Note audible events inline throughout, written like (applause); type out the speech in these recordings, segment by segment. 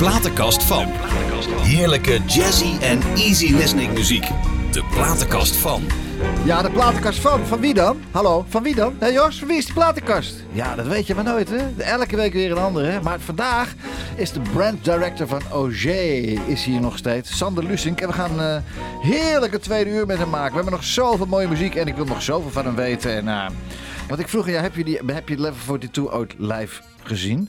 platenkast van. Heerlijke jazzy en easy listening muziek. De platenkast van. Ja, de platenkast van. Van wie dan? Hallo, van wie dan? Hé Jos, van wie is die platenkast? Ja, dat weet je maar nooit, hè? Elke week weer een andere. Maar vandaag is de brand director van OG is hier nog steeds. Sander Lusink. En we gaan een heerlijke tweede uur met hem maken. We hebben nog zoveel mooie muziek en ik wil nog zoveel van hem weten. En, uh, want ik vroeg aan jou, heb je, die, heb je Level 42 ooit live gezien?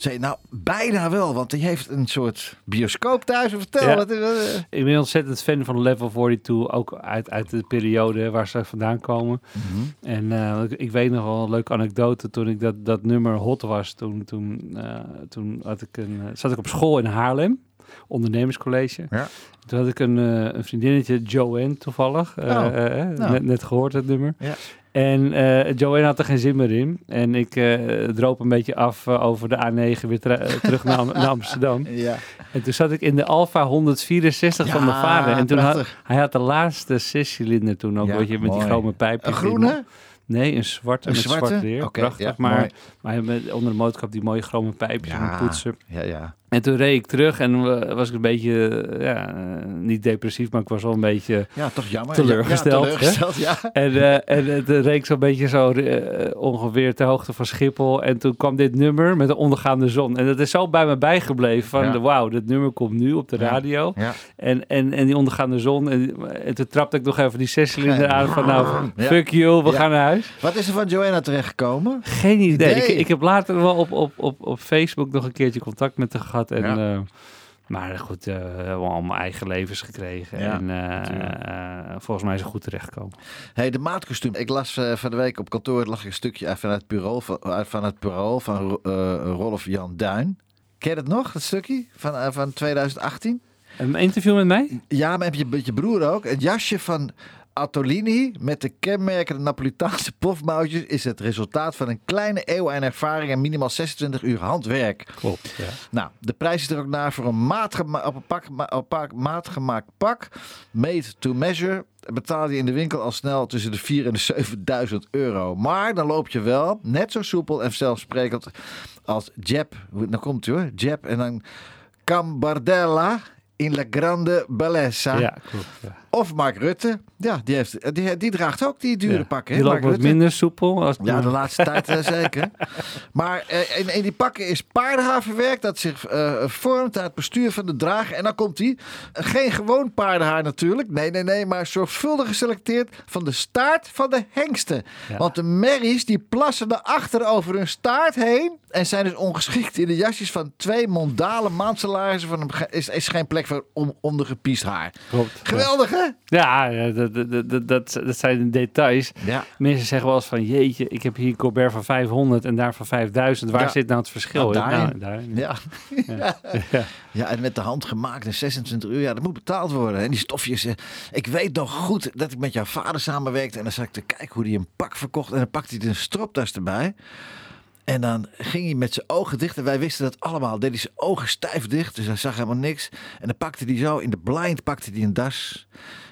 Zei nou, bijna wel, want die heeft een soort bioscoop thuis. Vertel, Ja. wat dat? Ik ben ontzettend fan van Level 42, ook uit, uit de periode waar ze vandaan komen. Mhm. En eh, ik, ik weet nog wel een leuke anekdote toen ik dat, dat nummer hot was. Toen, toen, eh, toen had ik een, eh, zat ik op school in Haarlem, ondernemerscollege. Ja. Toen had ik een, eh, een vriendinnetje, Joanne toevallig, Oh, nou. net, net gehoord het nummer. Ja. En Joanne had er geen zin meer in. En ik eh, droop een beetje af eh, over de A9 weer ter- terug naar, (laughs) naar Amsterdam. Ja. En toen zat ik in de Alfa 164 van mijn vader. En toen had, hij had de laatste zescilinder toen ook, Ja, weet je, met die chrome pijpjes. Een groene? Nee, een zwarte Een met zwarte? zwart leer. Oké, Prachtig. ja, maar, maar met, onder de motorkap die mooie chrome pijpjes en poetsen. Ja, ja. En toen reed ik terug en eh, was ik een beetje, eh, ja, eh, niet depressief, maar ik was wel een beetje... Ja, toch jammer. Teleurgesteld, Ja, teleurgesteld, ja. En, eh en het reed ik zo'n beetje zo eh, ongeveer ter hoogte van Schiphol. En toen kwam dit nummer met de ondergaande zon. En dat is zo bij me bijgebleven van, Ja. de wauw, dit nummer komt nu op de radio. Ja. En, en, en die ondergaande zon. En, en toen trapte ik nog even die zescilinder aan van, nou, fuck you, we gaan naar huis. Wat is er van Joanna terechtgekomen? Geen idee. Idee. Ik, ik heb later wel op, op, op, op Facebook nog een keertje contact met haar gehad. En, Ja. eh, maar goed, eh, we hebben allemaal eigen levens gekregen. En eh, volgens mij is het goed terechtgekomen. Hey, de maatkostuum. Ik las van de week op kantoor lag een stukje van het bureau van, van, het bureau van Rolf Jan Duin. Ken je het nog, dat stukje van, van 2018? Een interview met mij? Ja, maar heb je met je broer ook? Het jasje van Attolini met de kenmerkende Napolitaanse pofmouwtjes is het resultaat van een kleine eeuw aan ervaring en minimaal 26 uur handwerk. Klopt, ja. Nou, de prijs is er ook naar voor een maatgema pak, maatgemaakt pak. Made to measure. Betaalde je in de winkel al snel tussen de 4 en de 7000 euro. Maar dan loop je wel net zo soepel en zelfsprekend als Jeb. Nou komt u hoor. Jeb en dan Cambardella in La Grande Bellezza. Ja, klopt. Ja. Of Mark Rutte. Ja, die, heeft, die, die draagt ook die dure Ja. pakken. Die loopt Mark wat Rutte? minder soepel. Als Ja, de laatste tijd eh, (laughs) zeker. Maar eh, in, in die pakken is paardenhaar verwerkt dat zich eh, vormt aan het bestuur van de drager. En dan komt hij. Geen gewoon paardenhaar natuurlijk. Nee, nee, nee. Maar zorgvuldig geselecteerd van de staart van de hengsten. Ja. Want de merries die plassen erachter over hun staart heen. En zijn dus ongeschikt in de jasjes van twee mondale maandsalarissen. Van ge- is, is geen plek voor om, ondergepiest haar. Klopt. Geweldig hè? Ja, ja dat, dat, dat, dat, zijn details. Ja. Mensen zeggen wel eens van, jeetje, ik heb hier een Colbert van 500 en daar van 5000. Waar Ja. zit nou het verschil? Nou, daarin. Nou, daarin. (laughs) Ja. Ja. Ja. En met de hand gemaakt in 26 uur. Ja, dat moet betaald worden. En die stofjes. Ik weet nog goed dat ik met jouw vader samenwerkte. En dan zat ik te kijken hoe hij een pak verkocht. En dan pakte hij een stropdas erbij. En dan ging hij met zijn ogen dicht. En wij wisten dat allemaal. Deed hij zijn ogen stijf dicht. Dus hij zag helemaal niks. En dan pakte hij zo in de blind pakte hij een das.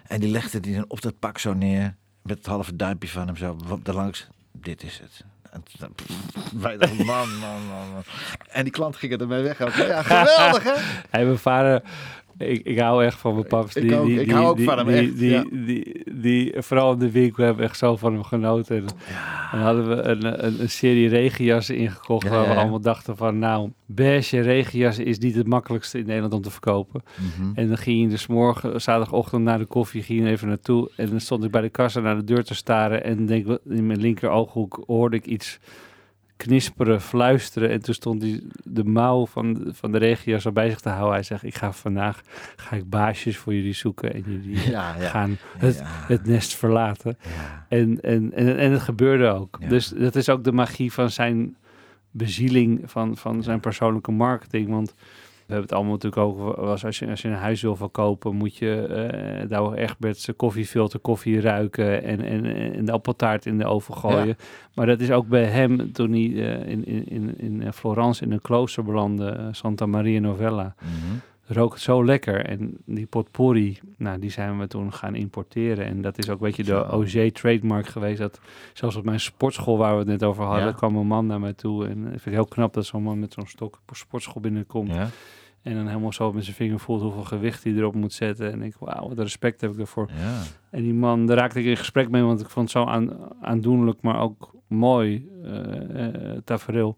En die legde hij dan op dat pak zo neer. Met het halve duimpje van hem zo. Daarlangs. Dit is het. En toen- wij dachten, man, man, man, man. En die klant ging er ermee weg. Ja, geweldig hè? (laughs) Hey, mijn vader, ik, ik hou echt van mijn paps. Ik ook, ik hou ook van hem, die, echt, Die, ja. die, die, vooral in de winkel hebben we echt zo van hem genoten. En, en hadden we een, een, een serie regenjassen ingekocht Ja, waar we allemaal dachten van, nou, beige regenjassen is niet het makkelijkste in Nederland om te verkopen. Mhm. En dan ging je dus morgen, zaterdagochtend na de koffie, ging je even naartoe. En dan stond ik bij de kassa naar de deur te staren. En denk, ik, in mijn linker ooghoek hoorde ik iets knisperen, fluisteren. En toen stond hij de mouw van, de- van de regio zo bij zich te houden. Hij zegt, ik ga vandaag ga ik baasjes voor jullie zoeken. En jullie (laughs) Ja, ja. gaan het, Ja. het nest verlaten. En, en, en, en het gebeurde ook. Dus dat is ook de magie van zijn bezieling, van, van zijn persoonlijke marketing. Want we hebben het allemaal natuurlijk ook, was als je, als je een huis wil verkopen, moet je eh Douwe Egberts koffiefilter koffie ruiken en, en, en de appeltaart in de oven gooien. Ja. Maar dat is ook bij hem toen hij eh, in, in, in, in Florence in een klooster belandde, eh, Santa Maria Novella. Mhm. rook het zo lekker. En die potpourri, nou, die zijn we toen gaan importeren. En dat is ook, weet je, de Zo. OG trademark geweest. Dat zelfs op mijn sportschool, waar we het net over hadden, Ja. kwam een man naar mij toe. En ik vind het heel knap dat zo'n man met zo'n stok op een sportschool binnenkomt. Ja. En dan helemaal zo met zijn vinger voelt hoeveel gewicht hij erop moet zetten. En ik, wauw, wat respect heb ik ervoor. Ja. En die man, daar raakte ik in gesprek mee, want ik vond het zo aan, aandoenlijk, maar ook mooi eh, tafereel.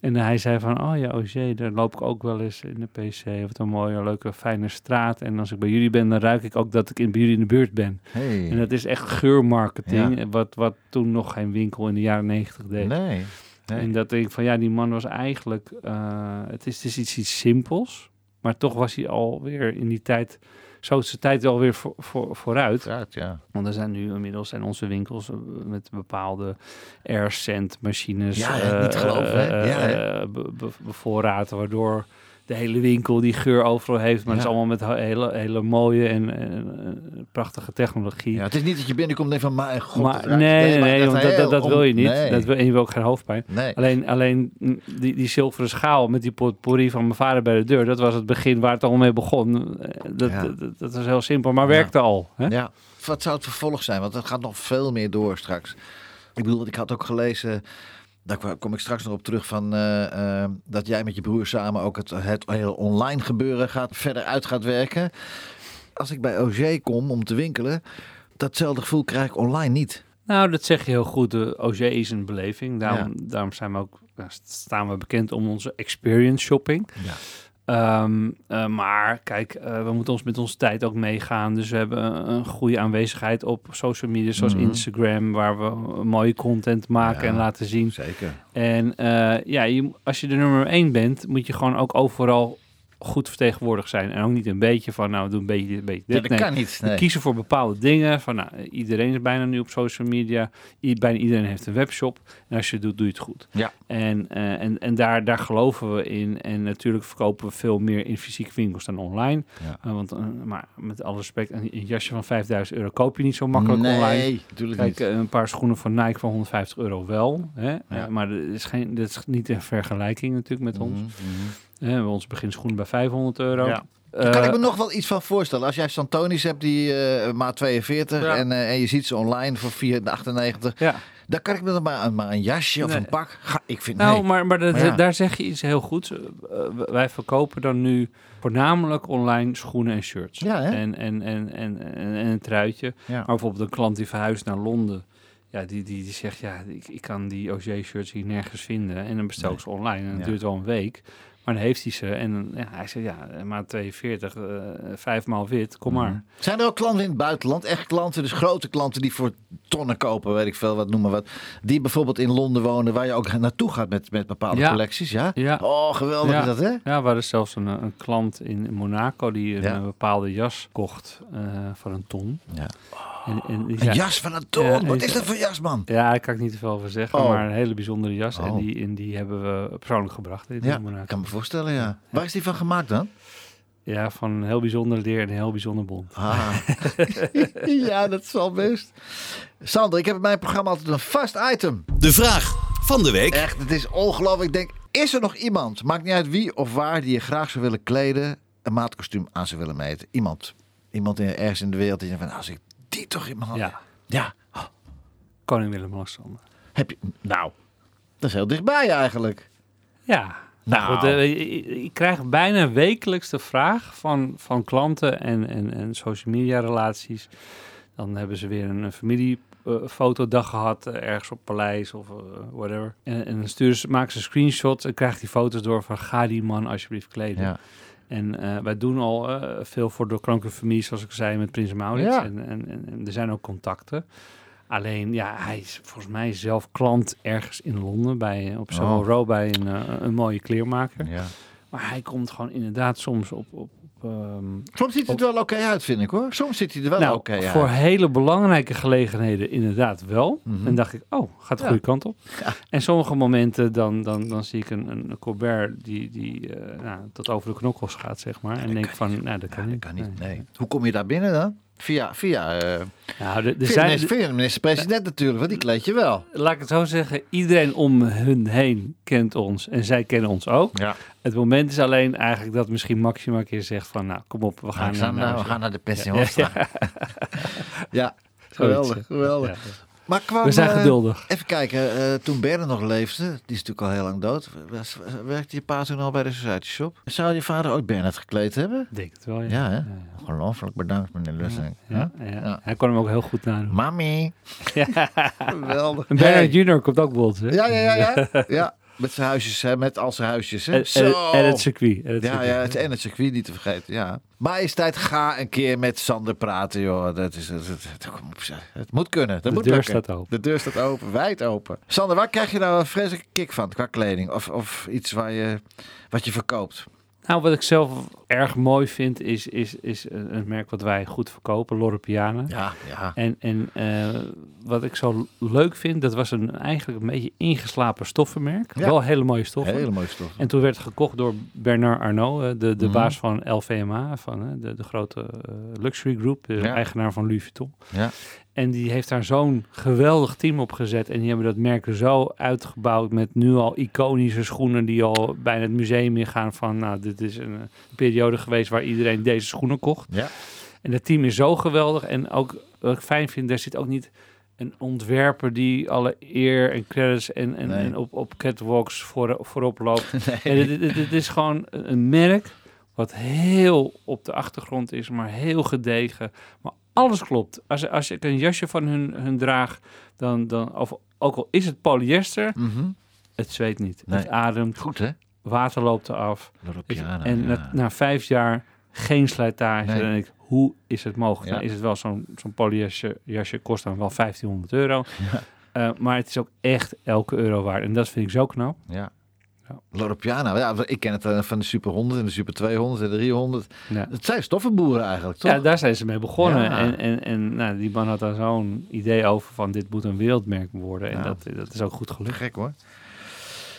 En hij zei van, oh ja, OG, daar loop ik ook wel eens in de PC. Wat een mooie, leuke, fijne straat. En als ik bij jullie ben, dan ruik ik ook dat ik in, bij jullie in de buurt ben. Hey. En dat is echt geurmarketing, Ja. wat, wat toen nog geen winkel in de jaren negentig deed. Nee. Nee. En dat denk ik van, ja, die man was eigenlijk, eh, het, is, het is iets, iets simpels. Maar toch was hij alweer in die tijd, zo is de tijd alweer voor, voor, vooruit. Ja. Want er zijn nu inmiddels zijn onze winkels eh, met bepaalde AirSend machines Ja, eh, niet geloven, hè? eh, Ja, be- be- bevoorraad, waardoor de hele winkel die geur overal heeft. Maar het is allemaal met he- hele, hele mooie en, en, eh, prachtige technologie. ja. Het is niet dat je binnenkomt en van, mijn god. maar nee, nee, nee, want dat, heel dat, dat wil je niet. Nee. Dat wil, en je wil ook geen hoofdpijn. nee. Alleen, alleen die, die zilveren schaal met die potpourri van mijn vader bij de deur, dat was het begin waar het allemaal mee begon. Eh, Dat, Ja. dat, dat, dat was heel simpel, maar werkte al. Hè? Ja, wat zou het vervolg zijn? Want het gaat nog veel meer door straks. Ik bedoel, ik had ook gelezen, daar kom ik straks nog op terug, van, eh, eh, dat jij met je broer samen ook het, het hele online gebeuren gaat, verder uit gaat werken. Als ik bij OG kom om te winkelen, datzelfde gevoel krijg ik online niet. Nou, dat zeg je heel goed. De OG is een beleving. Daarom, daarom zijn we ook, staan we bekend om onze experience shopping. Ja. Ehm, eh, maar kijk, eh, we moeten ons met onze tijd ook meegaan. Dus we hebben een, een goede aanwezigheid op social media zoals Mhm. Instagram, waar we mooie content maken Ja. en laten zien. Zeker. En eh, ja, je, als je de nummer één bent, moet je gewoon ook overal goed vertegenwoordigd zijn. En ook niet een beetje van, nou, doe een beetje dit, een beetje dit. Ja, dat Nee, kan niet. we Nee. kiezen voor bepaalde dingen. Van, nou, iedereen is bijna nu op social media. I- bijna iedereen heeft een webshop. En als je het doet, doe je het goed. Ja. En, eh, en, en daar, daar geloven we in. En natuurlijk verkopen we veel meer in fysieke winkels dan online. Ja. Eh, want, eh, maar met alle respect, een, een jasje van 5000 euro koop je niet zo makkelijk nee, online. natuurlijk Kijk, niet. een paar schoenen van Nike van 150 euro wel. Hè? Ja. Maar dat is, geen, dat is niet in vergelijking natuurlijk met ons. Mhm, mhm. Eh, we hebben ons beginschoenen bij 500 euro. Ja. Eh, Daar kan ik me nog wel iets van voorstellen. Als jij Santonis hebt die eh maat 42 Ja. en, eh, en je ziet ze online voor 4,98, ja. dan kan ik me dan maar, maar een jasje of Nee. een pak. Ga, ik vind Nou, nee. maar, maar, dat- Maar ja. daar zeg je iets heel goeds. Eh, wij verkopen dan nu voornamelijk online schoenen en shirts. Ja, hè? En, en, en, en, en, en een truitje. Ja. Maar bijvoorbeeld een klant die verhuist naar Londen. Ja, die, die, die zegt, ja, ik, ik kan die OG-shirts hier nergens vinden. En dan bestel ik Nee. ze online. En dat Ja. duurt wel een week. Maar dan heeft hij ze. En ja, hij zegt, ja, maat 42, eh vijf maal wit, kom maar. Mhm. Zijn er ook klanten in het buitenland, echt klanten, dus grote klanten die voor tonnen kopen, weet ik veel, wat noem maar wat, die bijvoorbeeld in Londen wonen, waar je ook naartoe gaat met, met bepaalde Ja. collecties, ja? Ja. Oh, geweldig Ja. is dat, hè? Ja, we hadden zelfs een, een klant in Monaco die een, Ja. eh, bepaalde jas kocht eh, van een ton. Ja. En, en die Een jas van een ton, Ja, wat is dat voor jas, man? Ja, daar kan ik niet te veel over zeggen, Oh. maar een hele bijzondere jas. En, Oh. die, en die hebben we persoonlijk gebracht in Ja, ik kan me voorstellen, ja. Waar is die van gemaakt dan? Ja, van een heel bijzonder leer en een heel bijzonder bond. Ah. (laughs) ja, dat zal best. Sander, ik heb in mijn programma altijd een vast item. De vraag van de week. Echt, het is ongelooflijk. Ik denk, is er nog iemand, maakt niet uit wie of waar, die je graag zou willen kleden, een maatkostuum aan zou willen meten? Iemand. Iemand in, ergens in de wereld die denkt van, als ik die toch in mijn hand... Ja, Ja. Oh, koning Willem-Alexander. heb je... Nou, dat is heel dichtbij eigenlijk. Ja, Nou. Goed, eh, ik, ik krijg bijna wekelijks de vraag van, van klanten en, en, en social media relaties. Dan hebben ze weer een, familiefotodag gehad, eh, ergens op Paleis of eh, whatever. En, en dan sturen ze, maken ze screenshots en krijgen die foto's door van ga die man alsjeblieft kleden. Ja. En eh, wij doen al eh, veel voor de kranke familie, zoals ik zei, met Prins Maurits. Ja. En, en, en, er zijn ook contacten. Alleen, ja, hij is volgens mij zelf klant ergens in Londen bij, op Soho Oh. Row bij een, eh, een mooie kleermaker. ja. Maar hij komt gewoon inderdaad soms op... op, ehm, Soms ziet het er wel oké uit, vind ik hoor. Soms ziet hij er wel nou, oké uit. voor hele belangrijke gelegenheden inderdaad wel. Mhm. En dacht ik, oh, gaat de Ja. goede kant op. Ja. En sommige momenten dan, dan, dan zie ik een, een Colbert die, die eh, nou, tot over de knokkels gaat, zeg maar. en denk van, nou, dat kan dat niet. kan niet. Nee. Hoe kom je daar binnen dan? Via, via, Nou, de, de via, zijn, de minister- via de minister-president natuurlijk, want die kleed je wel. laat ik het zo zeggen, iedereen om hun heen kent ons en zij kennen ons ook. Ja. Het moment is alleen eigenlijk dat misschien Maxima een keer zegt van, nou, kom op, we gaan, We gaan, naar, nou, we gaan naar de pension. Ja, (laughs) Ja, ja, geweldig, geweldig. Maar kwam, We zijn eh, geduldig. Even kijken, eh, toen Berne nog leefde, die is natuurlijk al heel lang dood. was- Werkte je pa toen al bij de Society Shop? Zou je vader ooit Bernard gekleed hebben? Denk het wel, ja. Ja, hè? Ongelooflijk bedankt, meneer Lussing. ja, ja. Hij kon hem ook heel goed nadoen. Mami. (laughs) Geweldig. Bernard Junior komt ook bol, hè? Ja, ja, ja, ja. (laughs) Met zijn huisjes, hè, met al zijn huisjes. Hè. En, Zo. en het circuit. En het Ja, circuit. ja, het, en het circuit niet te vergeten, ja. Majesteit, ga een keer met Sander praten, joh. Dat is, het, het, moet kunnen. Dat De moet deur lukken. staat open. De deur staat open, wijd open. Sander, waar krijg je nou een vreselijke kick van qua kleding? Of, of iets waar je, wat je verkoopt? Nou, wat ik zelf erg mooi vind, is, is, is een merk wat wij goed verkopen, Piana. Ja, ja. En, en eh, wat ik zo leuk vind, dat was een eigenlijk een beetje ingeslapen stoffenmerk. Ja. Wel hele mooie stoffen. Hele mooie stof. En toen werd het gekocht door Bernard Arnault, eh, de, de Mhm. baas van LVMA, van eh, de, de grote luxury group, de Ja. eigenaar van Louis Vuitton. Ja. En die heeft daar zo'n geweldig team op gezet. En die hebben dat merk zo uitgebouwd met nu al iconische schoenen die al bijna het museum ingaan van, nou, dit is een, eh, periode geweest waar iedereen deze schoenen kocht. Ja. En dat team is zo geweldig. En ook wat ik fijn vind, daar zit ook niet een ontwerper die alle eer en credits en, en, Nee. en op, op catwalks voor, voorop loopt. (laughs) Nee. En dit, dit is gewoon een een merk wat heel op de achtergrond is, maar heel gedegen. Maar alles klopt. Als, als ik een jasje van hun, hun draag, dan, dan of, ook al is het polyester, Mhm. het zweet niet. Nee. Het ademt, Goed, hè? water loopt eraf. En ja. na, na vijf jaar geen slijtage. Nee. Denk ik, hoe is het mogelijk? Ja. Nou, is het wel zo'n zo'n polyester jasje, kost dan wel 1500 euro. Ja. Eh, maar het is ook echt elke euro waard. En dat vind ik zo knap. Ja. Ja. Loro Piana, ja, ik ken het eh, van de Super 100 en de Super 200 en de 300. Ja. Het zijn stoffenboeren eigenlijk, toch? Ja, daar zijn ze mee begonnen. Ja. En, en, en nou, die man had daar zo'n idee over van dit moet een wereldmerk worden. En Ja. dat, dat is ook goed gelukt. Gek hoor.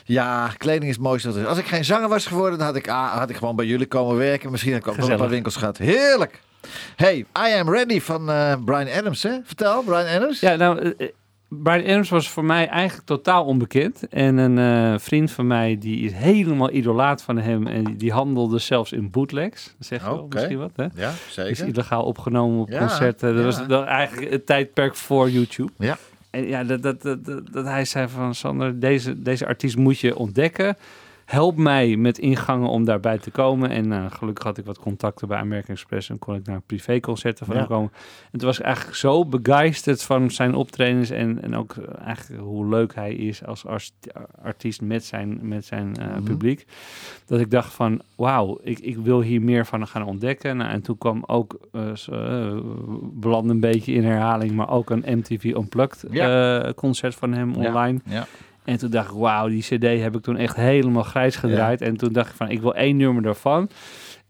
Ja, kleding is is. Als ik geen zanger was geworden, dan had ik, ah, had ik gewoon bij jullie komen werken. Misschien had ik ook een paar winkels gehad. Heerlijk. Hey, I Am Ready van eh, Brian Adams, hè? Vertel, Brian Adams. Ja, nou, eh, Brian Adams was voor mij eigenlijk totaal onbekend. En een eh, vriend van mij, die is helemaal idolaat van hem. En die, die handelde zelfs in bootlegs. Zeg je wel misschien wat, hè? Ja, Is zeker. illegaal opgenomen op Ja, concerten. Dat ja. was eigenlijk het tijdperk voor YouTube. Ja. En ja, dat, dat, dat, dat, dat hij zei van Sander, deze, deze artiest moet je ontdekken. Help mij met ingangen om daarbij te komen. En nou, gelukkig had ik wat contacten bij American Express en kon ik naar privéconcerten van Ja. hem komen. En toen was ik eigenlijk zo begeisterd van zijn optredens en, en ook eh, eigenlijk hoe leuk hij is als artiest met zijn, met zijn eh, Mhm. publiek. Dat ik dacht van, wauw, ik, ik wil hier meer van gaan ontdekken. Nou, en toen kwam ook, eh eh, belandde een beetje in herhaling, maar ook een MTV Unplugged eh, concert van hem Ja. online. Ja. En toen dacht ik, wauw, die cd heb ik toen echt helemaal grijs gedraaid. En toen dacht ik van, ik wil één nummer daarvan.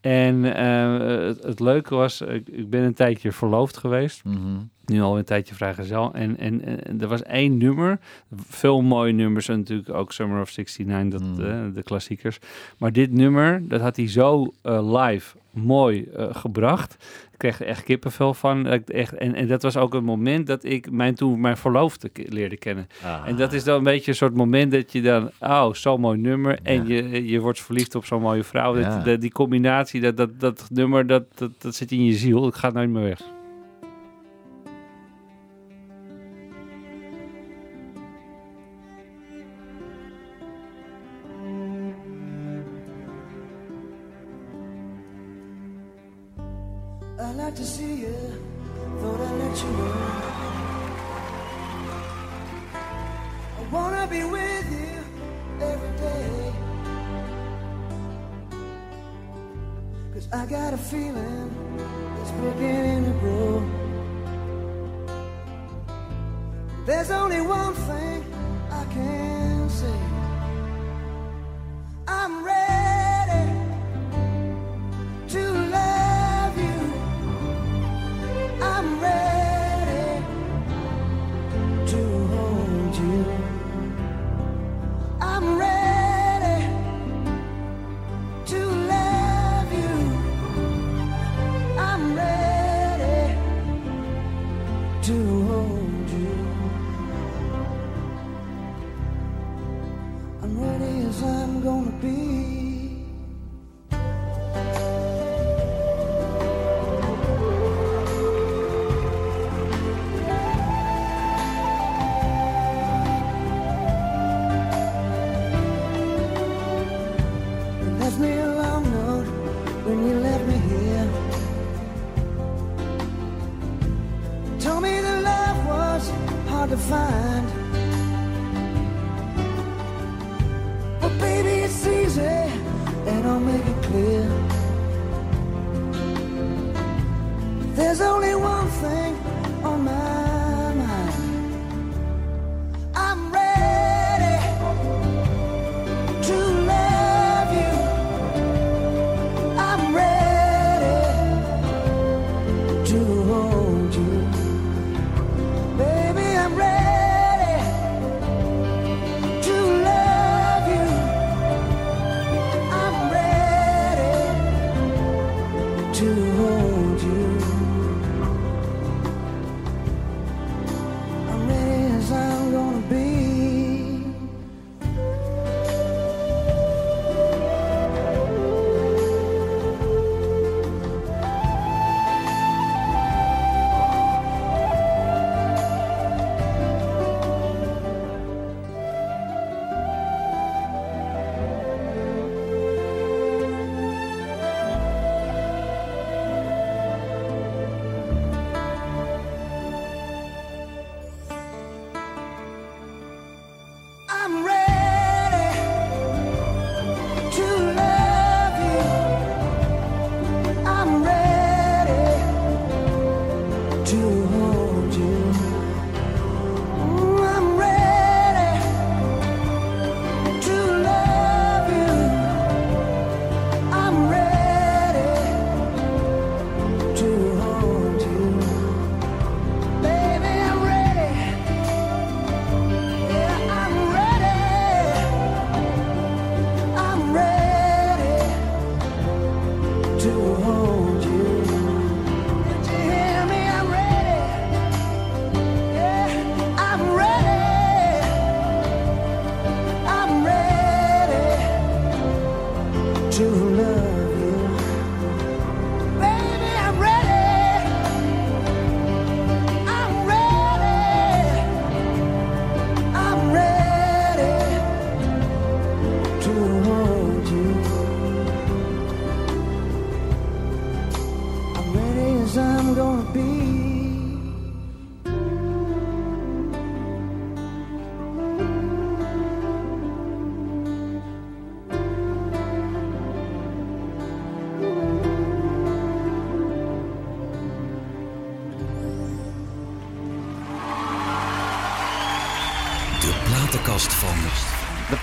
En eh, het, het leuke was, ik, ik ben een tijdje verloofd geweest. Mhm. Nu al een tijdje vrijgezel. En, en, en er was één nummer. Veel mooie nummers. Natuurlijk ook Summer of 69, dat, Mm. eh, de klassiekers. Maar dit nummer, dat had hij zo eh, live mooi eh, gebracht. Ik kreeg er echt kippenvel van. Echt, en, en dat was ook het moment dat ik mijn, toen mijn verloofde leerde kennen. Ah. En dat is dan een beetje een soort moment dat je dan, oh, zo'n mooi nummer. En je, je wordt verliefd op zo'n mooie vrouw. Dat, Ja. dat- die combinatie, dat, dat, dat nummer, dat, dat, dat zit in je ziel. Het gaat nooit meer weg.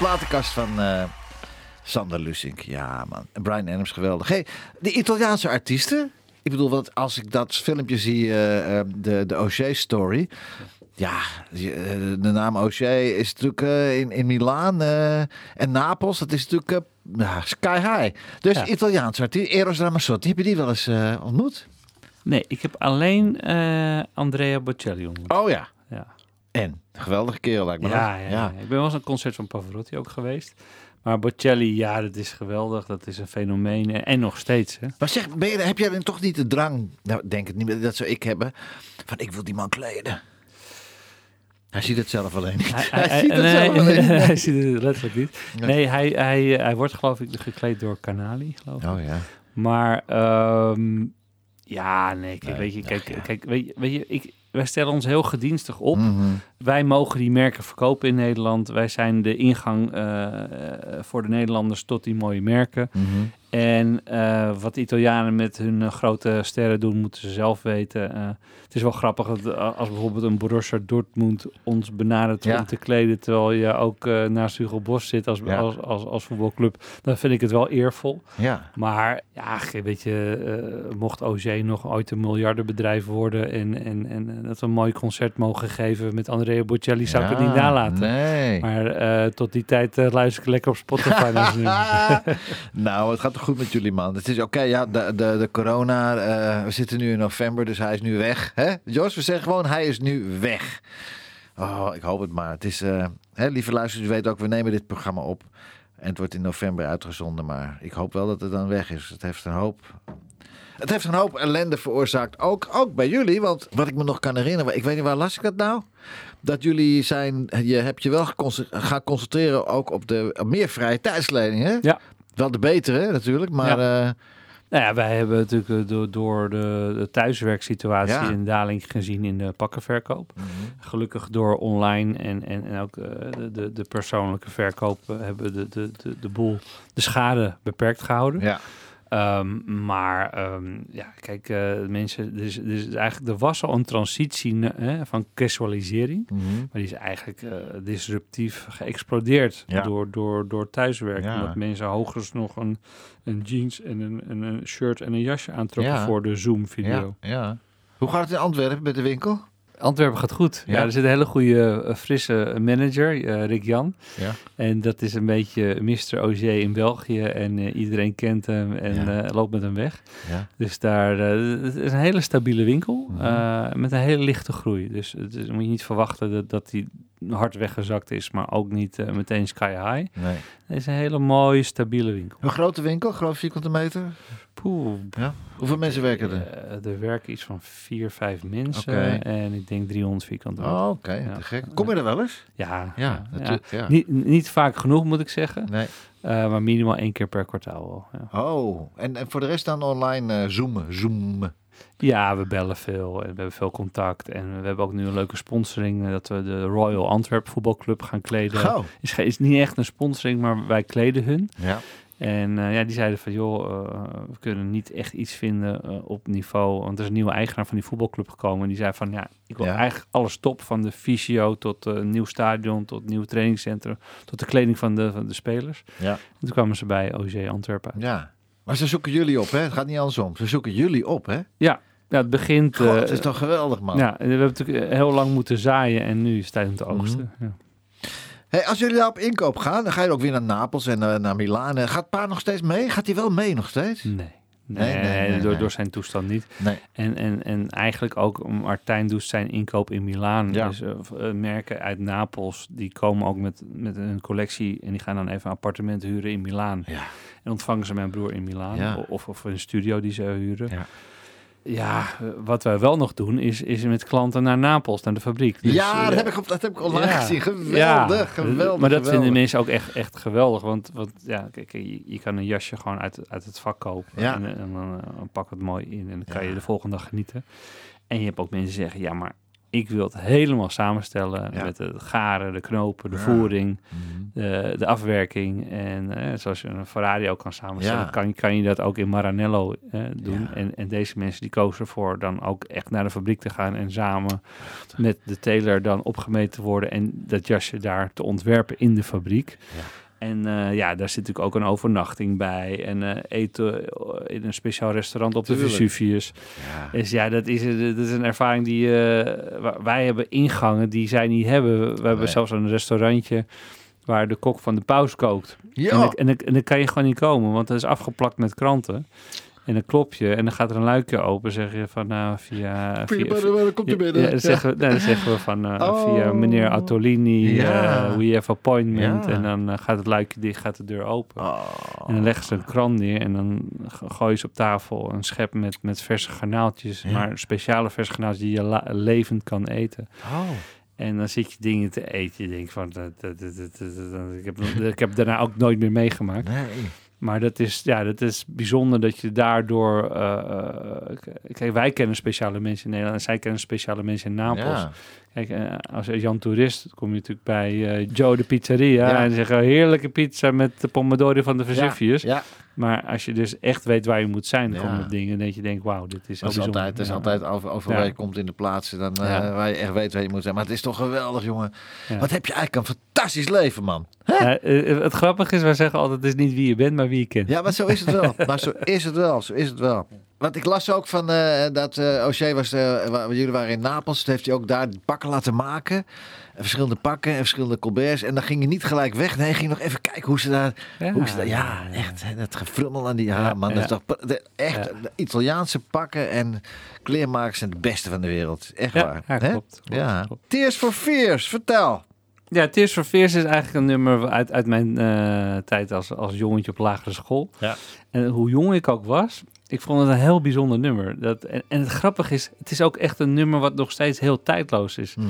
Platenkast van eh, Sander Lusink. Ja, man. Brian Adams, geweldig. Hey, de Italiaanse artiesten. Ik bedoel, want als ik dat filmpje zie, eh, eh, de, de O'Shea-story. Ja, de naam O'Shea is natuurlijk in, in Milaan en Napels. Dat is natuurlijk sky high. Dus Ja. Italiaanse artiesten. Eros Ramazzotti, heb je die wel eens ontmoet? Nee, ik heb alleen Andrea Bocelli ontmoet. Oh ja. En? Geweldige kerel, lijkt me. Ja, ja, ja. Ik ben wel eens een concert van Pavarotti ook geweest. Maar Bocelli, ja, dat is geweldig. Dat is een fenomeen. En, en nog steeds, hè? Maar zeg, ben je, heb jij dan toch niet de drang, nou denk het niet, meer, dat zou ik hebben, van ik wil die man kleden. Hij ziet het zelf alleen niet. Hij, (laughs) Hij, ziet het nee, zelf alleen (laughs) niet. hij ziet het letterlijk niet. Nee. Nee, hij, hij, hij wordt geloof ik gekleed door Canali, geloof ik. Oh ja. Maar ehm, ja, nee, kijk, Nee, weet je, ach, kijk, ja. kijk weet je, weet je ik, wij stellen ons heel gedienstig op. Mhm. Wij mogen die merken verkopen in Nederland. Wij zijn de ingang eh, voor de Nederlanders tot die mooie merken. Mhm. En eh, wat de Italianen met hun eh, grote sterren doen, moeten ze zelf weten. Eh, het is wel grappig dat als bijvoorbeeld een Borussia Dortmund ons benadert Ja. om te kleden, terwijl je ook naast Hugo Boss zit als, Ja. als, als, als voetbalclub, dan vind ik het wel eervol. Ja. Maar ja, weet je, mocht OG nog ooit een miljardenbedrijf worden en, en, en dat we een mooi concert mogen geven met Andrea Bocelli, zou ik het niet nalaten. Nee. Maar tot die tijd luister ik lekker op Spotify (laughs) nou, het gaat goed met jullie, man. Het is oké, ja, de, de, de corona. eh, we zitten nu in november, dus hij is nu weg. Hè? Jos, we zeggen gewoon, hij is nu weg. Oh, ik hoop het maar. Het is, eh, hè, lieve luisteraars, u weet ook, we nemen dit programma op. En het wordt in november uitgezonden, maar ik hoop wel dat het dan weg is. Het heeft een hoop... Het heeft een hoop ellende veroorzaakt, ook, ook bij jullie. Want wat ik me nog kan herinneren, ik weet niet waar las ik dat nou? Dat jullie zijn, je hebt je wel gaan concentreren ook op de meer vrije tijdskleding, hè? Ja. Wel de betere natuurlijk, maar eh, Nou ja, wij hebben natuurlijk eh, door, door de, de thuiswerksituatie Ja. een daling gezien in de pakkenverkoop. Gelukkig door online en, en, en ook eh, de, de, de persoonlijke verkoop hebben we de, de, de, de boel, de schade beperkt gehouden. Ja. Ehm, maar ehm, ja, kijk, eh, mensen, er er is eigenlijk, er was al een transitie hè, van casualisering. Mhm. Maar die is eigenlijk eh, disruptief geëxplodeerd Ja. door, door, door thuiswerk. Ja. Omdat mensen hoogstens nog een, een jeans en een, en een shirt en een jasje aantrokken Ja. voor de Zoom-video. Ja, ja. Hoe gaat het in Antwerpen met de winkel? Antwerpen gaat goed. Ja. Ja. er zit een hele goede, eh, frisse manager, eh, Rick Jan. Ja. En dat is een beetje Mr. Auger in België. En eh, iedereen kent hem en Ja. eh, loopt met hem weg. Ja. Dus daar eh, het is een hele stabiele winkel Mhm. eh, met een hele lichte groei. Dus het is, moet je niet verwachten dat, dat die hard weggezakt is, maar ook niet eh, meteen sky high. Nee. Het is een hele mooie, stabiele winkel. Een grote winkel, groot vierkante meter. Poeh, Hoeveel mensen werken er? eh, er werken iets van vier, vijf mensen en ik denk 300 vierkante meter. Oh, oké. Ja. te gek. Kom je er wel eens? Ja, Ja, natuurlijk. Ja. Niet, niet vaak genoeg, moet ik zeggen. Nee. Eh, maar minimaal één keer per kwartaal wel. Ja. Oh, en, en voor de rest dan online eh, zoomen, zoomen. ja, we bellen veel en we hebben veel contact. En we hebben ook nu een leuke sponsoring. dat we de Royal Antwerp voetbalclub gaan kleden. Gauw. Is, is niet echt een sponsoring, maar wij kleden hun. Ja. En eh, ja, die zeiden van, joh, eh, we kunnen niet echt iets vinden eh, op niveau. Want er is een nieuwe eigenaar van die voetbalclub gekomen. En die zei van, ja, ik wil Ja. eigenlijk alles top. Van de fysio tot een nieuw stadion, tot nieuw trainingscentrum. Tot de kleding van de, van de spelers. Ja. En toen kwamen ze bij OG Antwerpen. uit. ja. Maar ze zoeken jullie op, hè? Het gaat niet andersom. Ze zoeken jullie op, hè? Ja, ja het begint... God, het is toch geweldig, man. ja, we hebben natuurlijk heel lang moeten zaaien en nu is het tijd om te oogsten. Mhm. ja. Hey, als jullie daar op inkoop gaan, dan ga je ook weer naar Napels en eh, naar Milaan. Eh, Gaat Pa nog steeds mee? Gaat hij wel mee nog steeds? Nee. Nee, Nee, nee, nee, door, zijn toestand niet. En, en, en eigenlijk ook Martijn doet zijn inkoop in Milaan. Ja. Dus eh, merken uit Napels, die komen ook met, met een collectie en die gaan dan even een appartement huren in Milaan. Ja. En ontvangen ze mijn broer in Milaan Ja. of, of een studio die ze huren. Ja. Ja, eh, wat wij wel nog doen is, is met klanten naar Napels, naar de fabriek. Dus, ja, eh, dat heb ik, dat heb ik online ja. gezien. Geweldig, Ja, geweldig. Maar dat geweldig. vinden mensen ook echt, echt geweldig. Want, want ja, kijk, je, je kan een jasje gewoon uit, uit het vak kopen. Ja. En, en dan eh, pak het mooi in en dan kan je de volgende dag genieten. En je hebt ook mensen zeggen, ja, maar ik wil het helemaal samenstellen Ja. met het garen, de knopen, de Ja. voering, Mhm. de, de afwerking. En eh, zoals je een Ferrari ook kan samenstellen, Ja. kan, kan je dat ook in Maranello eh, doen. En, en deze mensen die kozen ervoor dan ook echt naar de fabriek te gaan en samen met de tailor dan opgemeten worden en dat jasje daar te ontwerpen in de fabriek. Ja. En eh, ja, daar zit natuurlijk ook een overnachting bij. En eh, eten in een speciaal restaurant op de. Vesuvius. Ja. Dus ja, dat is, dat is een ervaring die eh, wij hebben ingangen die zij niet hebben. We hebben zelfs een restaurantje waar de kok van de paus kookt. En, Ja. dan, en, dan, en dan kan je gewoon niet komen, want dat is afgeplakt met kranten. En dan klop je en dan gaat er een luikje open. Zeg je van nou via. Via- komt ja, binnen. ja, dan, zeggen we, dan zeggen we van eh, Oh. via meneer Attolini, Ja. eh, we have appointment. Ja. En dan eh, gaat het luikje dicht, gaat de deur open. Oh. En dan leggen ze een krant neer en dan go- gooien ze op tafel een schep met, met verse garnaaltjes. Ja. Maar speciale verse garnaaltjes die je levend kan eten. Oh. En dan zit je dingen te eten. Je denkt van, dat- dat- dat- ik, heb, ik heb daarna ook nooit meer meegemaakt. Nee. Maar dat is, ja, dat is bijzonder dat je daardoor... k- kijk, wij kennen speciale mensen in Nederland en zij kennen speciale mensen in Napels. Ja. Kijk, eh, als Jan Toerist kom je natuurlijk bij Joe de Pizzeria. Ja. En zeggen heerlijke pizza met de pomodori van de. Vesuvius. Ja. Maar als je dus echt weet waar je moet zijn, dan komen er dingen dat je denkt, wauw, dit is Dat altijd, dat is altijd over, waar je komt in de plaatsen dan, eh, waar je echt weet waar je moet zijn. Maar het is toch geweldig, jongen. Wat heb je eigenlijk een fantastisch leven, man. Ja, eh, het grappige is, wij zeggen altijd, het is niet wie je bent, maar wie je kent. Ja, maar zo is het wel. (laughs) maar zo is het wel. Zo is het wel. Want ik las ook van eh, dat eh O'Shea was, eh, wa- jullie waren in Napels. Toen heeft hij ook daar die pakken laten maken. En verschillende pakken en verschillende colberts. En dan ging je niet gelijk weg. Nee, ging nog even kijken hoe ze daar... Ja, hoe ze daar ja, echt. hè, Dat gefrummel aan die... Ja, Ja, man. Dat is toch de- echt Ja. de Italiaanse pakken en kleermakers zijn de beste van de wereld. Echt Ja, waar. ja, hè? klopt, klopt, ja. klopt. Tears for Fears, vertel. Ja, Tears for Fears is eigenlijk een nummer uit, uit mijn eh, tijd als, als jongetje op lagere school. Ja. En hoe jong ik ook was, ik vond het een heel bijzonder nummer. Dat, en, en het grappige is, het is ook echt een nummer wat nog steeds heel tijdloos is. Mhm.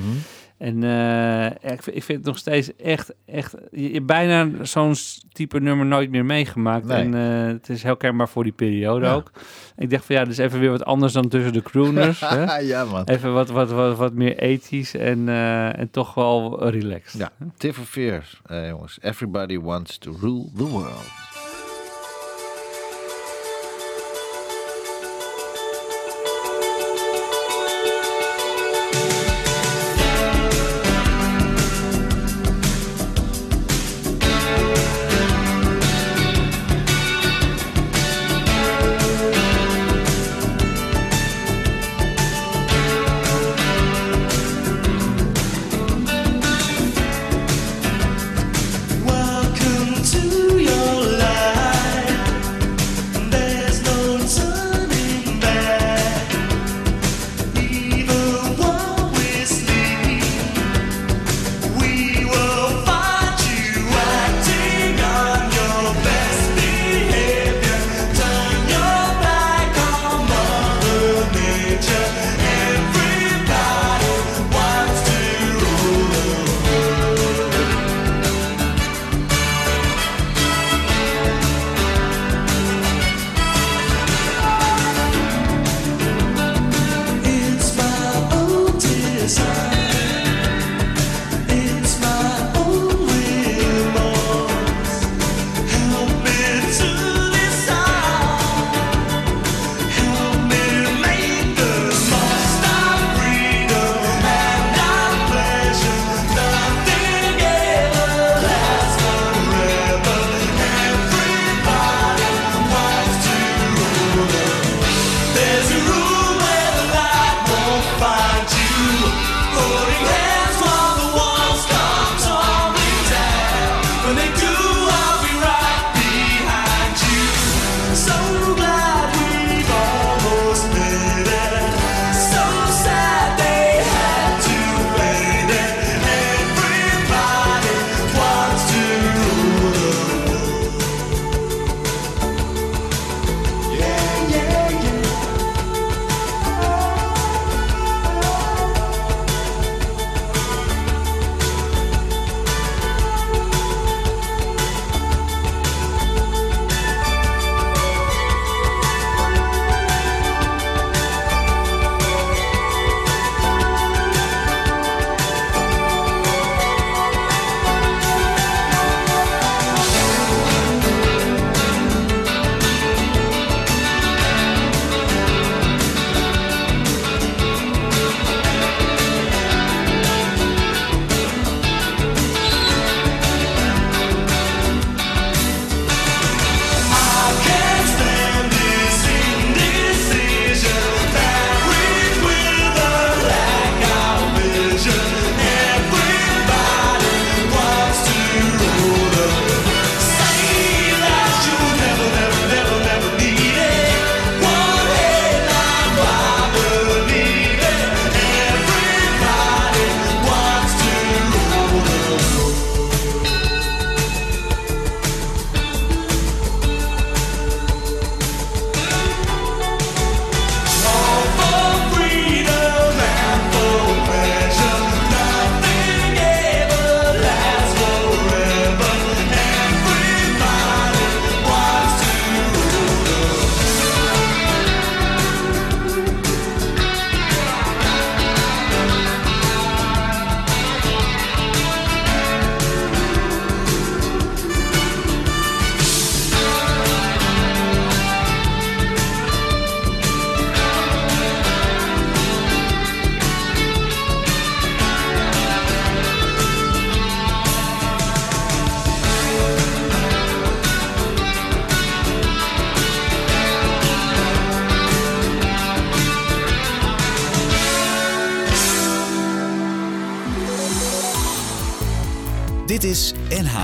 En eh, ik, ik, vind het nog steeds echt, echt... Je, hebt bijna zo'n type nummer nooit meer meegemaakt. En eh, het is heel kenbaar voor die periode ook. Ik dacht van ja, dus even weer wat anders dan tussen de crooners. hè? (laughs) ja, man. Even wat, wat, wat, wat meer ethisch en, eh, en toch wel relaxed. Ja, Tiff Fears, jongens. Everybody wants to rule the world.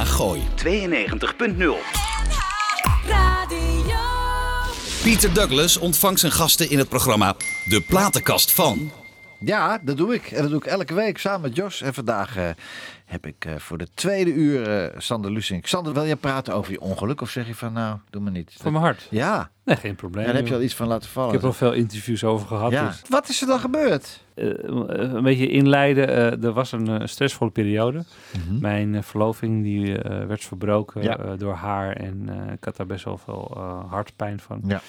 Gooi 92.0. Pieter Douglas ontvangt zijn gasten in het programma De Platenkast van ja, dat doe ik. En dat doe ik elke week samen met Jos. En vandaag eh, heb ik eh, voor de tweede uur eh, Sander Lusink. Sander, wil jij praten over je ongeluk? Of zeg je van nou, doe maar niet? Voor mijn hart. Ja, Nee, geen probleem. daar heb je al iets van laten vallen. Ik heb al veel interviews over gehad. ja. Dus, Wat is er dan gebeurd? een beetje inleiden. er was een stressvolle periode. Mijn eh, verloving die, werd verbroken Ja. door haar. En ik had daar best wel veel hartpijn van. Ja.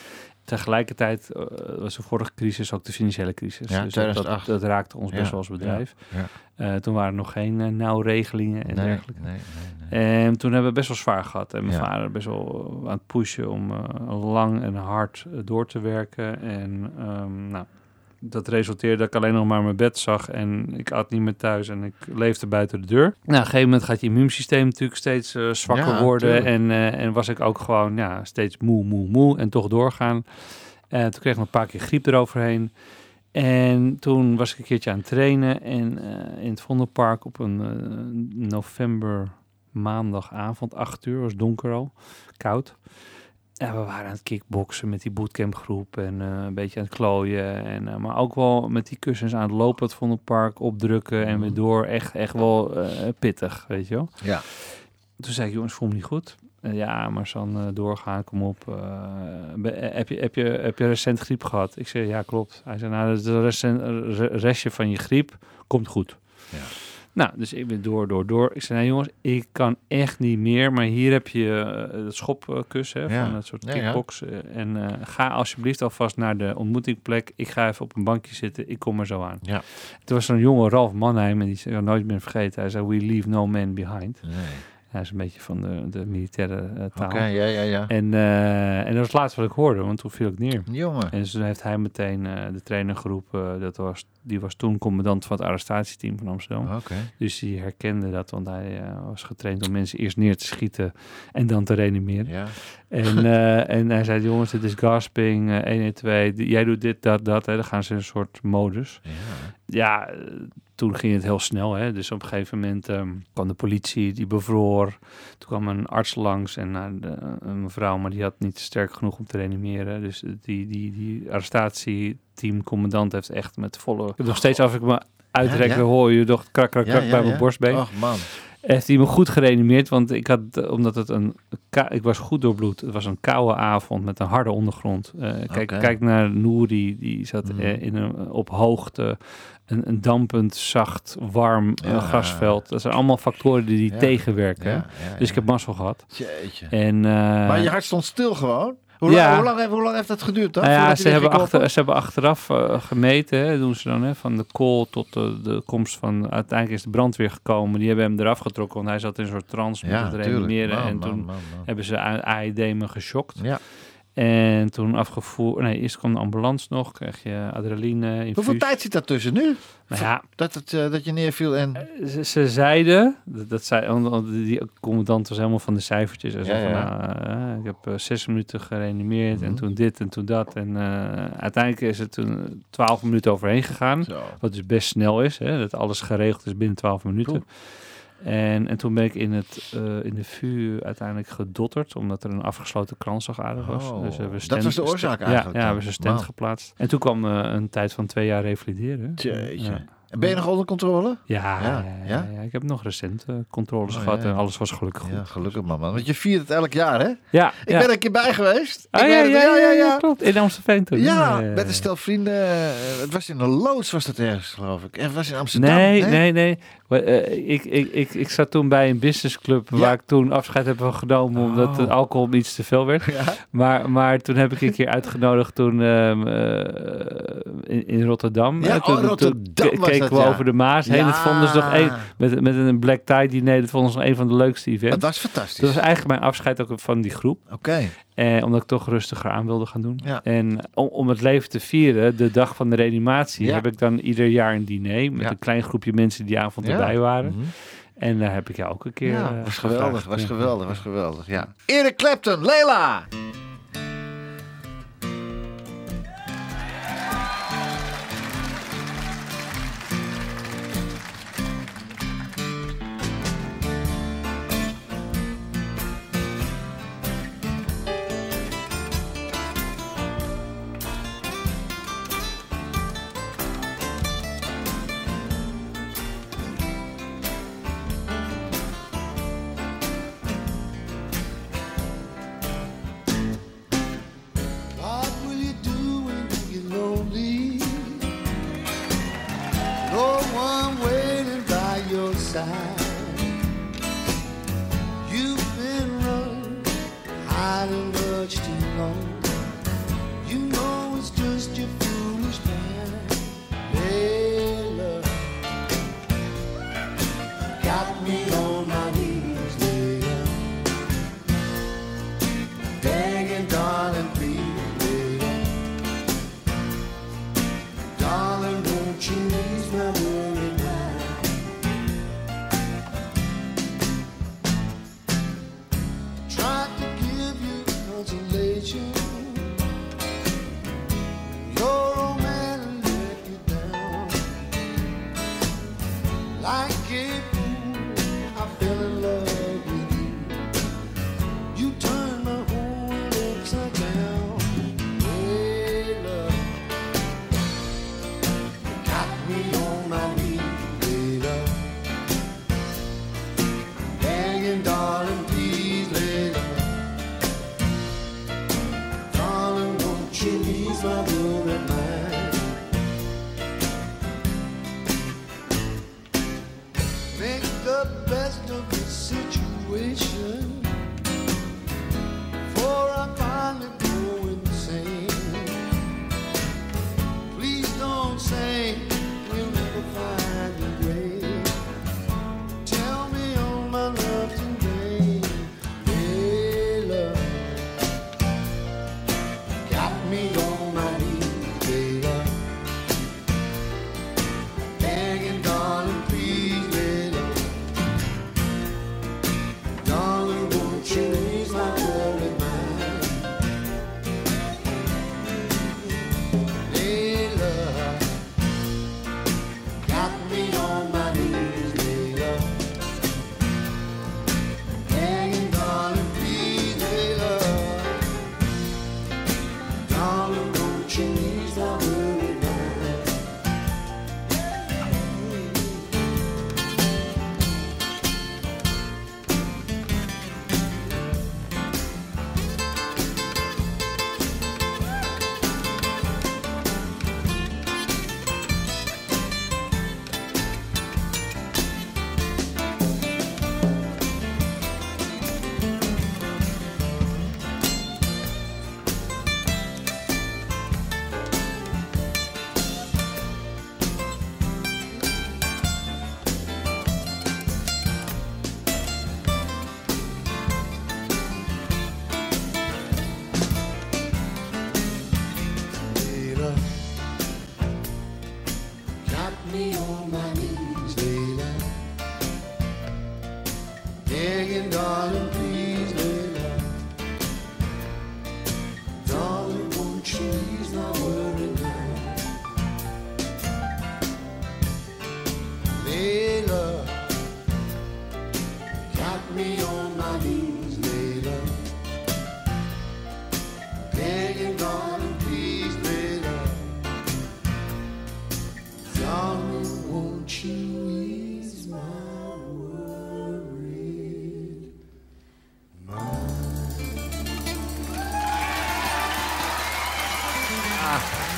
Tegelijkertijd eh, was de vorige crisis ook de financiële crisis. Ja, dus dat, dat, 2008. dat raakte ons Ja, best wel als bedrijf. ja. Eh, toen waren er nog geen uh, nauwregelingen en nee, dergelijke. nee, nee, nee. En toen hebben we best wel zwaar gehad. En mijn vader best wel aan het pushen om lang en hard door te werken. En ehm, nou, dat resulteerde dat ik alleen nog maar mijn bed zag. En ik at niet meer thuis en ik leefde buiten de deur. Nou, op een gegeven moment gaat je immuunsysteem natuurlijk steeds eh, zwakker Ja, worden. En, eh, en was ik ook gewoon ja, steeds moe, moe, moe. En toch doorgaan. En toen kreeg ik een paar keer griep eroverheen. En toen was ik een keertje aan het trainen en in het Vondelpark op een november maandagavond, 8 uur, was donker al, koud. En we waren aan het kickboksen met die bootcampgroep en eh, een beetje aan het klooien. En, eh, maar ook wel met die kussens aan het lopen, het Vondelpark, opdrukken en weer door. Echt, echt wel eh, pittig, weet je wel. Ja. Toen zei ik, jongens, voel me niet goed. Ja, maar San, doorgaan, kom op. Heb, je, heb, je, heb je recent griep gehad? Ik zei, ja, klopt. Hij zei, nou, dat is een recent, re- restje van je griep. Komt goed. Ja. Nou, dus ik ben door, door, door. Ik zei, nou jongens, ik kan echt niet meer. Maar hier heb je eh, het schopkussen Ja. van het soort Ja, ja. kickbox. eh, en eh, ga alsjeblieft alvast naar de ontmoetingplek. Ik ga even op een bankje zitten. Ik kom er zo aan. Ja. Toen was zo'n jonge Ralf Mannheim. En die zei, nooit meer vergeten. Hij zei, we leave no man behind. Nee. Hij is een beetje van de, de militaire eh, taal. Oké, ja, ja, ja. En, eh, en dat was het laatste wat ik hoorde, want toen viel ik neer. Jongen. En dus toen heeft hij meteen eh, de trainer geroepen. dat was, die was toen commandant van het arrestatieteam van Amsterdam. Oké. Dus die herkende dat, want hij was getraind om mensen eerst neer te schieten en dan te reanimeren. Ja. En, (laughs) en hij zei, jongens, dit is gasping, eh 112, die- jij doet dit, dat, dat. Hè. Dan gaan ze in een soort modus. Ja. Ja, toen ging het heel snel. Hè. Dus op een gegeven moment ehm, kwam de politie, die bevroor. Toen kwam een arts langs en de, een mevrouw, maar die had niet sterk genoeg om te reanimeren. Dus die, die, die arrestatieteamcommandant heeft echt met volle... Ik heb nog steeds af ik me uitrek, Ja, ja. hoor je toch krak, krak, krak bij mijn borstbeen. Och man. Heeft hij me goed gereanimeerd, want ik had, eh, omdat het een, ik was goed doorbloed. Het was een koude avond met een harde ondergrond. Eh, kijk, kijk naar Nouri, die zat eh, in een, op hoogte, een, een dampend, zacht, warm eh, Ja. grasveld. Dat zijn allemaal factoren die, die Ja. tegenwerken. Ja, Dus ik heb mazzel gehad. Jeetje. En, eh, Maar je hart stond stil gewoon? Hoe, Ja. lang, hoe, lang, heeft- hoe lang heeft dat geduurd dan? nou ja, ze hebben, achter, ze hebben achteraf eh, gemeten, hè, doen ze dan, hè, van de kool tot de, de komst van, uiteindelijk is de brandweer gekomen. Die hebben hem eraf getrokken, want hij zat in een soort trance met Ja, het reanimeren. En man, toen man, man. hebben ze A- AED me geschokt. Ja. En toen afgevoerd, nee, eerst kwam de ambulance nog, kreeg je adrenaline, infuus. Hoeveel tijd zit daar tussen nu? Nou ja, Dat, het, eh, dat je neerviel en... ze, ze zeiden, dat, dat zei, die commandant was helemaal van de cijfertjes. Zei Ja, van, ja. nou, eh, ik heb eh, zes minuten gereanimeerd en Mhm. toen dit en toen dat. En eh, uiteindelijk is het toen twaalf minuten overheen gegaan. Zo. Wat dus best snel is, hè, dat alles geregeld is binnen 12 minuten. En, en toen ben ik in, het, eh, in de VU uiteindelijk gedotterd, omdat er een afgesloten kransslagader was. Oh, dus hebben we dat was de oorzaak eigenlijk Ja, ja dan? hebben een Man. geplaatst. En toen kwam eh, een tijd van twee jaar revalideren. Jeetje. Ja. En Ben je nog onder controle? Ja, Ja, ja, ik heb nog recent eh, controles Oh, gehad en alles was gelukkig goed. Ja, gelukkig man, man. Want je viert het elk jaar, hè? Ja, Ik ben er een keer bij geweest. Ah, ik ja, ja, ja, ja, klopt. In Amsterdam toen. Ja, met een stel vrienden. Het was in een loods, was dat ergens, geloof ik. En het was in Amsterdam. Nee, nee, nee. Maar, eh, ik, ik, ik, ik zat toen bij een businessclub Ja. waar ik toen afscheid heb van genomen omdat Oh. het alcohol me iets te veel werd. (laughs) Ja. Maar, maar toen heb ik een keer uitgenodigd toen ehm, eh, in, in Rotterdam. Ja, toen, oh, toen Rotterdam was keken dat, we over de Maas heen. Dat vonden ze nog een, met, met een black tie diner. Dat vonden ze nog een van de leukste Dat events. was fantastisch. Dat was eigenlijk mijn afscheid ook van die groep. Oké. Eh, omdat ik toch rustiger aan wilde gaan doen. Ja. En om, om het leven te vieren, de dag van de reanimatie, Ja. heb ik dan ieder jaar een diner met Ja. een klein groepje mensen die avond erbij waren. Mhm. En daar heb ik jou ook een keer. Ja, eh, was geweldig, was geweldig, was geweldig. Ja. Eric Clapton, Leila!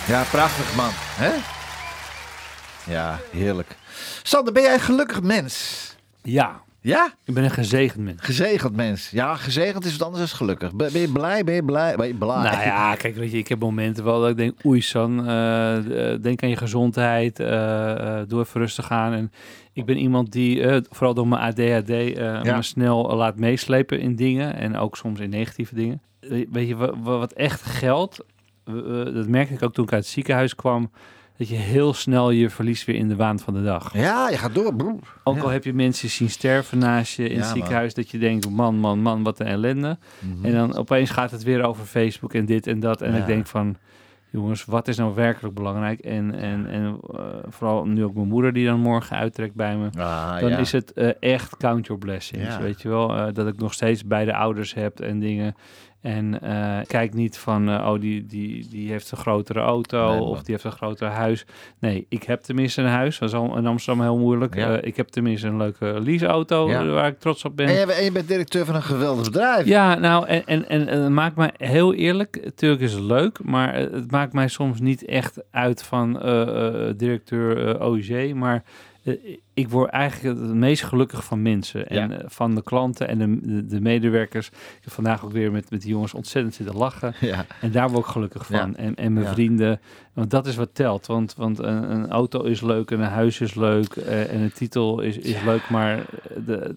Ja, prachtig man. Hè? Ja, heerlijk. Sander, ben jij een gelukkig mens? Ja, Ja? ik ben een gezegend mens. Gezegend mens. Ja, gezegend is wat anders dan gelukkig. Ben ben je blij? Ben je blij? Ben je blij? Nou ja, kijk, weet je, ik heb momenten wel dat ik denk, oei San, eh, eh, denk aan je gezondheid, eh, eh, doe even rustig aan. En ik ben iemand die, vooral door mijn ADHD, Ja. me snel laat meeslepen in dingen en ook soms in negatieve dingen. We- Weet je, wa- wa- wat echt geldt, dat merkte ik ook toen ik uit het ziekenhuis kwam, dat je heel snel je verliest weer in de waan van de dag. Ja, je gaat door. broer. Ook Ja. al heb je mensen zien sterven naast je in Ja, het ziekenhuis, dat je denkt, man, man, man, wat een ellende. En dan opeens gaat het weer over Facebook en dit en dat. En Ja. ik denk van, jongens, wat is nou werkelijk belangrijk? En, en, en eh, vooral nu ook mijn moeder die dan morgen uittrekt bij me. Ah, Dan is het eh, echt count your blessings, weet je wel. Eh, dat ik nog steeds beide ouders heb en dingen. En eh, kijk niet van, eh, oh, die, die, die heeft een grotere auto Nee, of die heeft een groter huis. Nee, ik heb tenminste een huis. Dat is al in Amsterdam heel moeilijk. Ja. Eh, ik heb tenminste een leuke leaseauto Ja. waar ik trots op ben. En je, en je bent directeur van een geweldig bedrijf. Ja, nou, en, en, en, en het maakt mij heel eerlijk, natuurlijk is het leuk, maar het maakt mij soms niet echt uit van directeur eh, OIG, maar ik word eigenlijk het meest gelukkig van mensen. En Ja. eh, van de klanten en de, de, de medewerkers. Ik heb vandaag ook weer met, met die jongens ontzettend zitten lachen. (laughs) Ja. En daar word ik gelukkig van. Ja. En, en mijn vrienden. Want dat is wat telt. Want, want een, een auto is leuk en een huis is leuk. eh, en een titel is, is leuk. Maar de-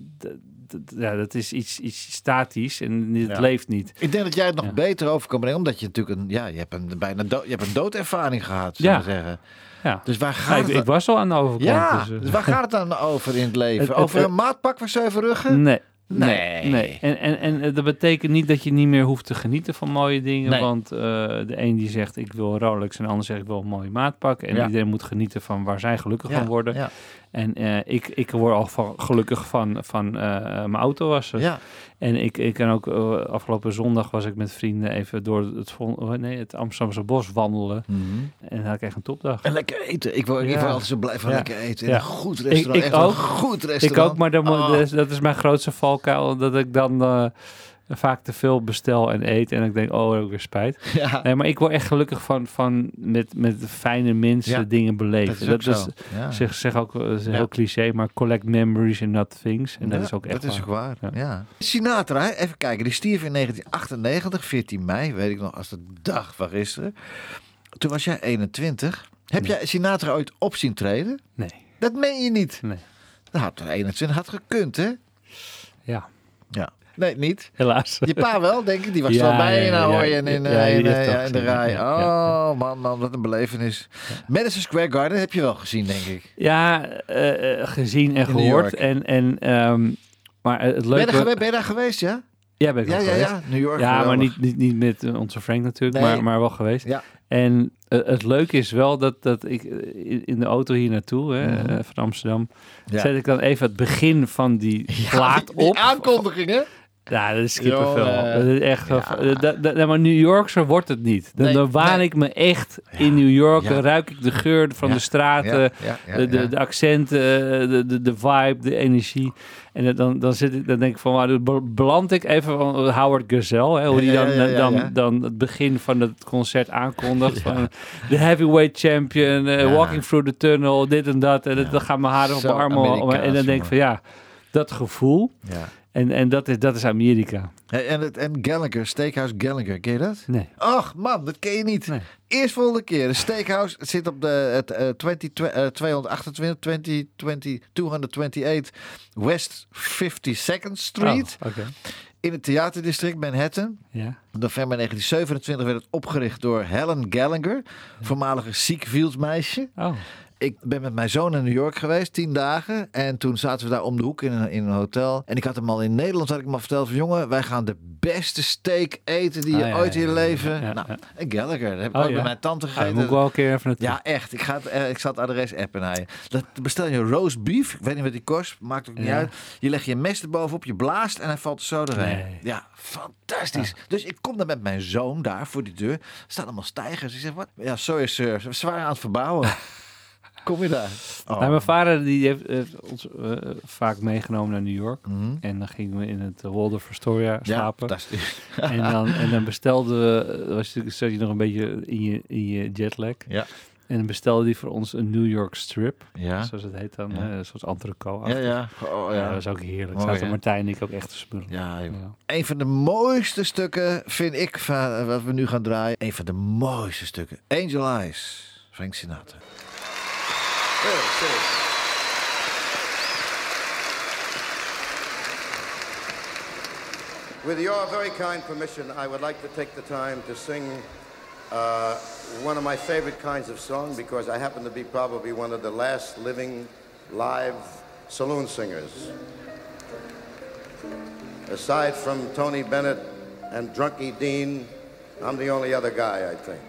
ja, dat is iets, iets statisch en het Ja. leeft niet. Ik denk dat jij het nog Ja. beter over kan brengen, omdat je natuurlijk een, ja, je hebt een bijna dood, je hebt een doodervaring gehad, zou Ja. zeggen. Ja. Dus waar Ja, gaat ik, het? ik was al aan de overkant. ja, dus, eh, dus waar gaat het dan over in het leven? (laughs) Het- het- over een maatpak voor zeven ruggen? Nee. Nee. Nee. En, en, en eh, dat betekent niet dat je niet meer hoeft te genieten van mooie dingen. Nee. Want eh, de een die zegt ik wil Rolex en de ander zegt ik wil een mooie maatpak. En Ja. iedereen moet genieten van waar zij gelukkig Ja, van worden. Ja, En eh, ik, ik word al van, gelukkig van, van mijn auto wassen. ja. En ik, ik kan ook afgelopen zondag was ik met vrienden even door het, nee, het Amsterdamse bos wandelen. En dan had ik echt een topdag. En lekker eten. Ik word, ik Ja. word altijd zo blij van Ja. lekker eten. In Ja. een goed restaurant. ik echt ook. Een goed Ik restaurant. ook, maar moet- Oh. dus dat is mijn grootste valkuil. Dat ik dan eh, vaak te veel bestel en eet. En ik denk, oh, heb ik weer spijt. (laughs) Ja, Nee, maar ik word echt gelukkig van, van met, met fijne mensen Ja, dingen dat beleven. is zo. Ja. zeg, zeg ook, eh, is heel cliché, maar collect memories and not things. En dat is ook echt Dat is ook waar. Ja. Sinatra, even kijken. Die stierf in 1998, 14 mei. Weet ik nog als de dag van gisteren. Toen was jij 21. Heb jij Sinatra ooit op zien treden? Nee, Dat meen je niet. nee. Dat had 21 had gekund, hè? Ja, Ja. Nee, niet. helaas. Je pa wel, denk ik. Die was er Ja, wel bij. nou in, in, ja, in, eh, in de rij. Oh, man, man, wat een belevenis. Madison Square Garden heb je wel gezien, denk ik. Ja, eh, eh, gezien en In gehoord. En, en, ehm, maar het Ben je, leuke... daar geweest, ben je daar geweest, ja? Ja, ben ik Ja, ja, geweest. ja. New York. Ja, maar niet, niet, niet met eh, onze Frank natuurlijk, Nee. maar, maar wel geweest. Ja. En eh, het leuke is wel dat, dat ik eh, in- de auto hier naartoe, hè, Mhm. eh, van Amsterdam, Ja. zet ik dan even het begin van die plaat die- die op. aankondiging, hè? Ja, dat is kippenvel. Jongen. Dat is echt... Ja. Ja. Dat, dat, maar New Yorkser wordt het niet. Dan, Nee, dan waan nee. ik me echt in New York. Dan ruik ik de geur van de straten. De, de, accenten, eh, de, de, de vibe, de energie. En dan, dan, zit ik, dan denk ik van, dan beland ik even van Howard Gazelle. Hè, hoe die dan, ja, ja, dan, ja. dan het begin van het concert aankondigt. Van de heavyweight champion, eh, walking through the tunnel, dit en dat. En dan gaan mijn haren op mijn armen. En dan denk ik van, ja, dat gevoel. Ja. En, en dat, is, dat is Amerika. En, het, en Gallagher, Steakhouse Gallagher, ken je dat? Nee. Ach man, dat ken je niet. Nee. Eerst volgende keer. De Steakhouse zit op de het, 20, eh, 228, 20, 20, 228 West 52nd Street. Oh. In het theaterdistrict Manhattan. Ja. November 1927 werd het opgericht door Helen Gallagher, voormalige Siekfields meisje. Oh. Ik ben met mijn zoon naar New York geweest, tien dagen. En toen zaten we daar om de hoek in een, in een hotel. En ik had hem al in Nederland, had ik hem al verteld van... jongen, wij gaan de beste steak eten die je Ah, ja, ooit in je ja, leven... ja, nou, Gallagher, dat heb ik Oh, ook met mijn tante Ah, gegeten. moet ik wel een keer even naartoe. Ja, echt. Ik, ga eh, ik zal het adres appen naar je. Dat bestel je roast beef. Ik weet niet wat die kost. Maakt ook niet uit. Je legt je mes erbovenop, je blaast en hij valt er zo doorheen. Nee. Ja, fantastisch. Dus ik kom dan met mijn zoon daar voor die deur. Er staan allemaal stijgers. Ik zeg, wat? Ja, sorry sir. Ze zijn aan het verbouwen. (laughs) kom je daar? Oh. Nou, mijn vader die heeft, heeft ons eh, vaak meegenomen naar New York. Mhm. En dan gingen we in het uh, Waldorf Astoria Ja, slapen. fantastisch. (laughs) en, dan, en dan bestelden we, eh, was, je- zat je nog een beetje in je, in je jetlag. Ja. En dan bestelde hij voor ons een New York strip. Ja. Zoals het heet dan. Ja. hè, Een soort. Ja, ja. Oh, Ja, ja. dat is ook heerlijk. Mooi, Zaten? Martijn en ik ook echt te smullen. Ja. Ja. Een van de mooiste stukken vind ik van wat we nu gaan draaien. Een van de mooiste stukken. Angel Eyes. Frank Sinatra. With your very kind permission, I would like to take the time to sing uh, one of my favorite kinds of song because I happen to be probably one of the last living live saloon singers. Aside from Tony Bennett and Drunky Dean, I'm the only other guy, I think.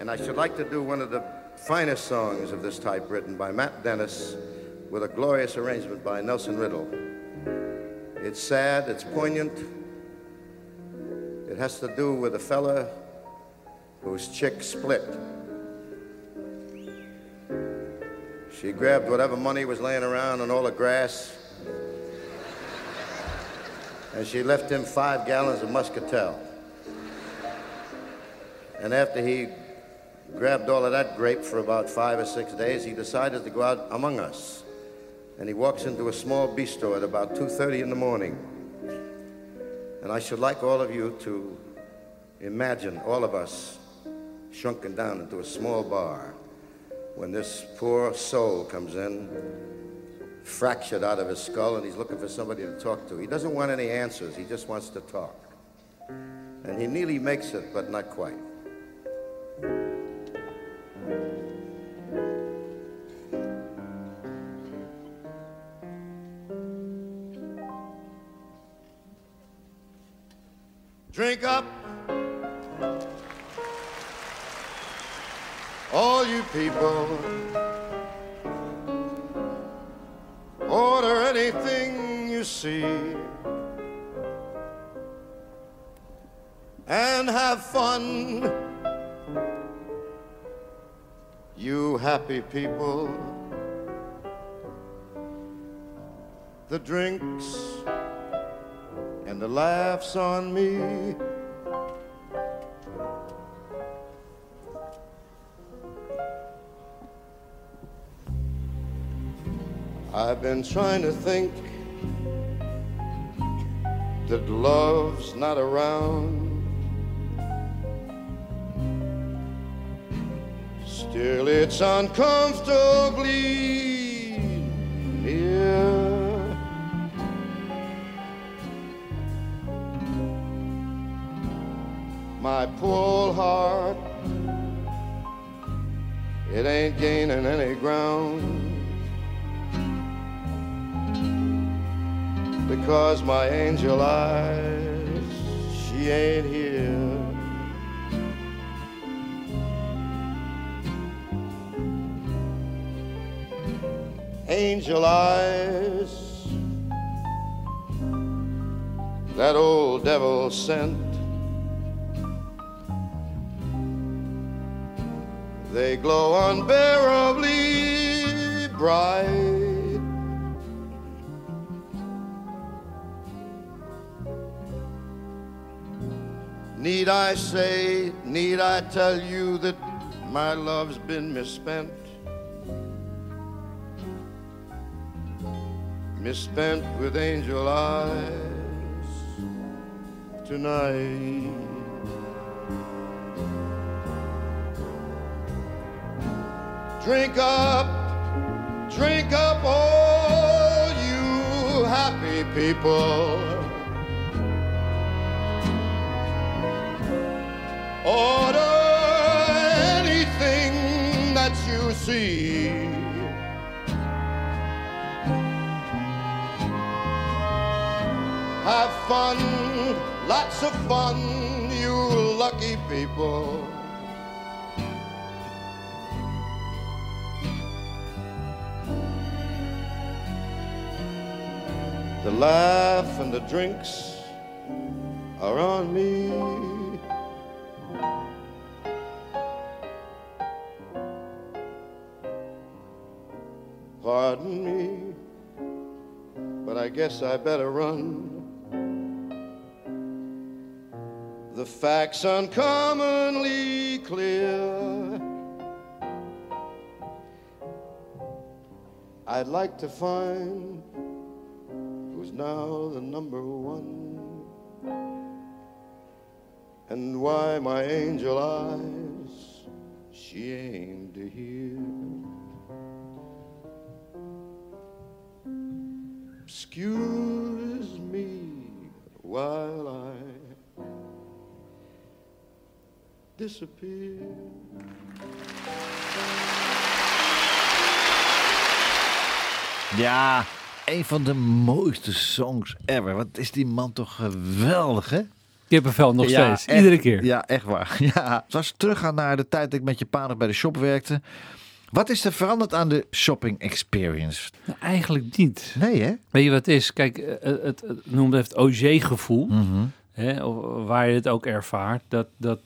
And I should like to do one of the finest songs of this type written by Matt Dennis with a glorious arrangement by Nelson Riddle. It's sad, it's poignant. It has to do with a fella whose chick split. She grabbed whatever money was laying around and all the grass, and she left him five gallons of muscatel. And after he grabbed all of that grape for about five or six days, he decided to go out among us. And he walks into a small bistro at about 2.30 in the morning. And I should like all of you to imagine all of us shrunken down into a small bar when this poor soul comes in, fractured out of his skull, and he's looking for somebody to talk to. He doesn't want any answers, he just wants to talk. And he nearly makes it, but not quite. Drink up, all you people. Order anything you see. And have fun. You happy people. The drinks and the laughs on me. I've been trying to think that love's not around. Still, it's uncomfortably near. My poor heart, it ain't gaining any ground. because my angel eyes, she ain't here. Angel eyes, that old devil sent. They glow unbearably bright. Need I say, need I tell you that my love's been misspent? Misspent with angel eyes tonight. Drink up, drink up, all you happy people. Order anything that you see. Fun, lots of fun, you lucky people. The laugh and the drinks are on me. Pardon me, but I guess I better run. The facts uncommonly clear. I'd like to find who's now the number one and why my angel eyes she aimed to hear. Excuse me while I disappear. Ja, een van de mooiste songs ever. Wat is die man toch geweldig, hè? Kippenvel nog Ja, steeds. echt. Iedere keer. Ja, echt waar. (laughs) Ja. Als we teruggaan naar de tijd dat ik met je pa nog bij de shop werkte. Wat is er veranderd aan de shopping experience? Nou, eigenlijk niet. Nee, hè? Weet je wat het is? Kijk, eh, het, het, het noemde het OG-gevoel. Mhm. hè, waar je het ook ervaart. Dat, dat, eh,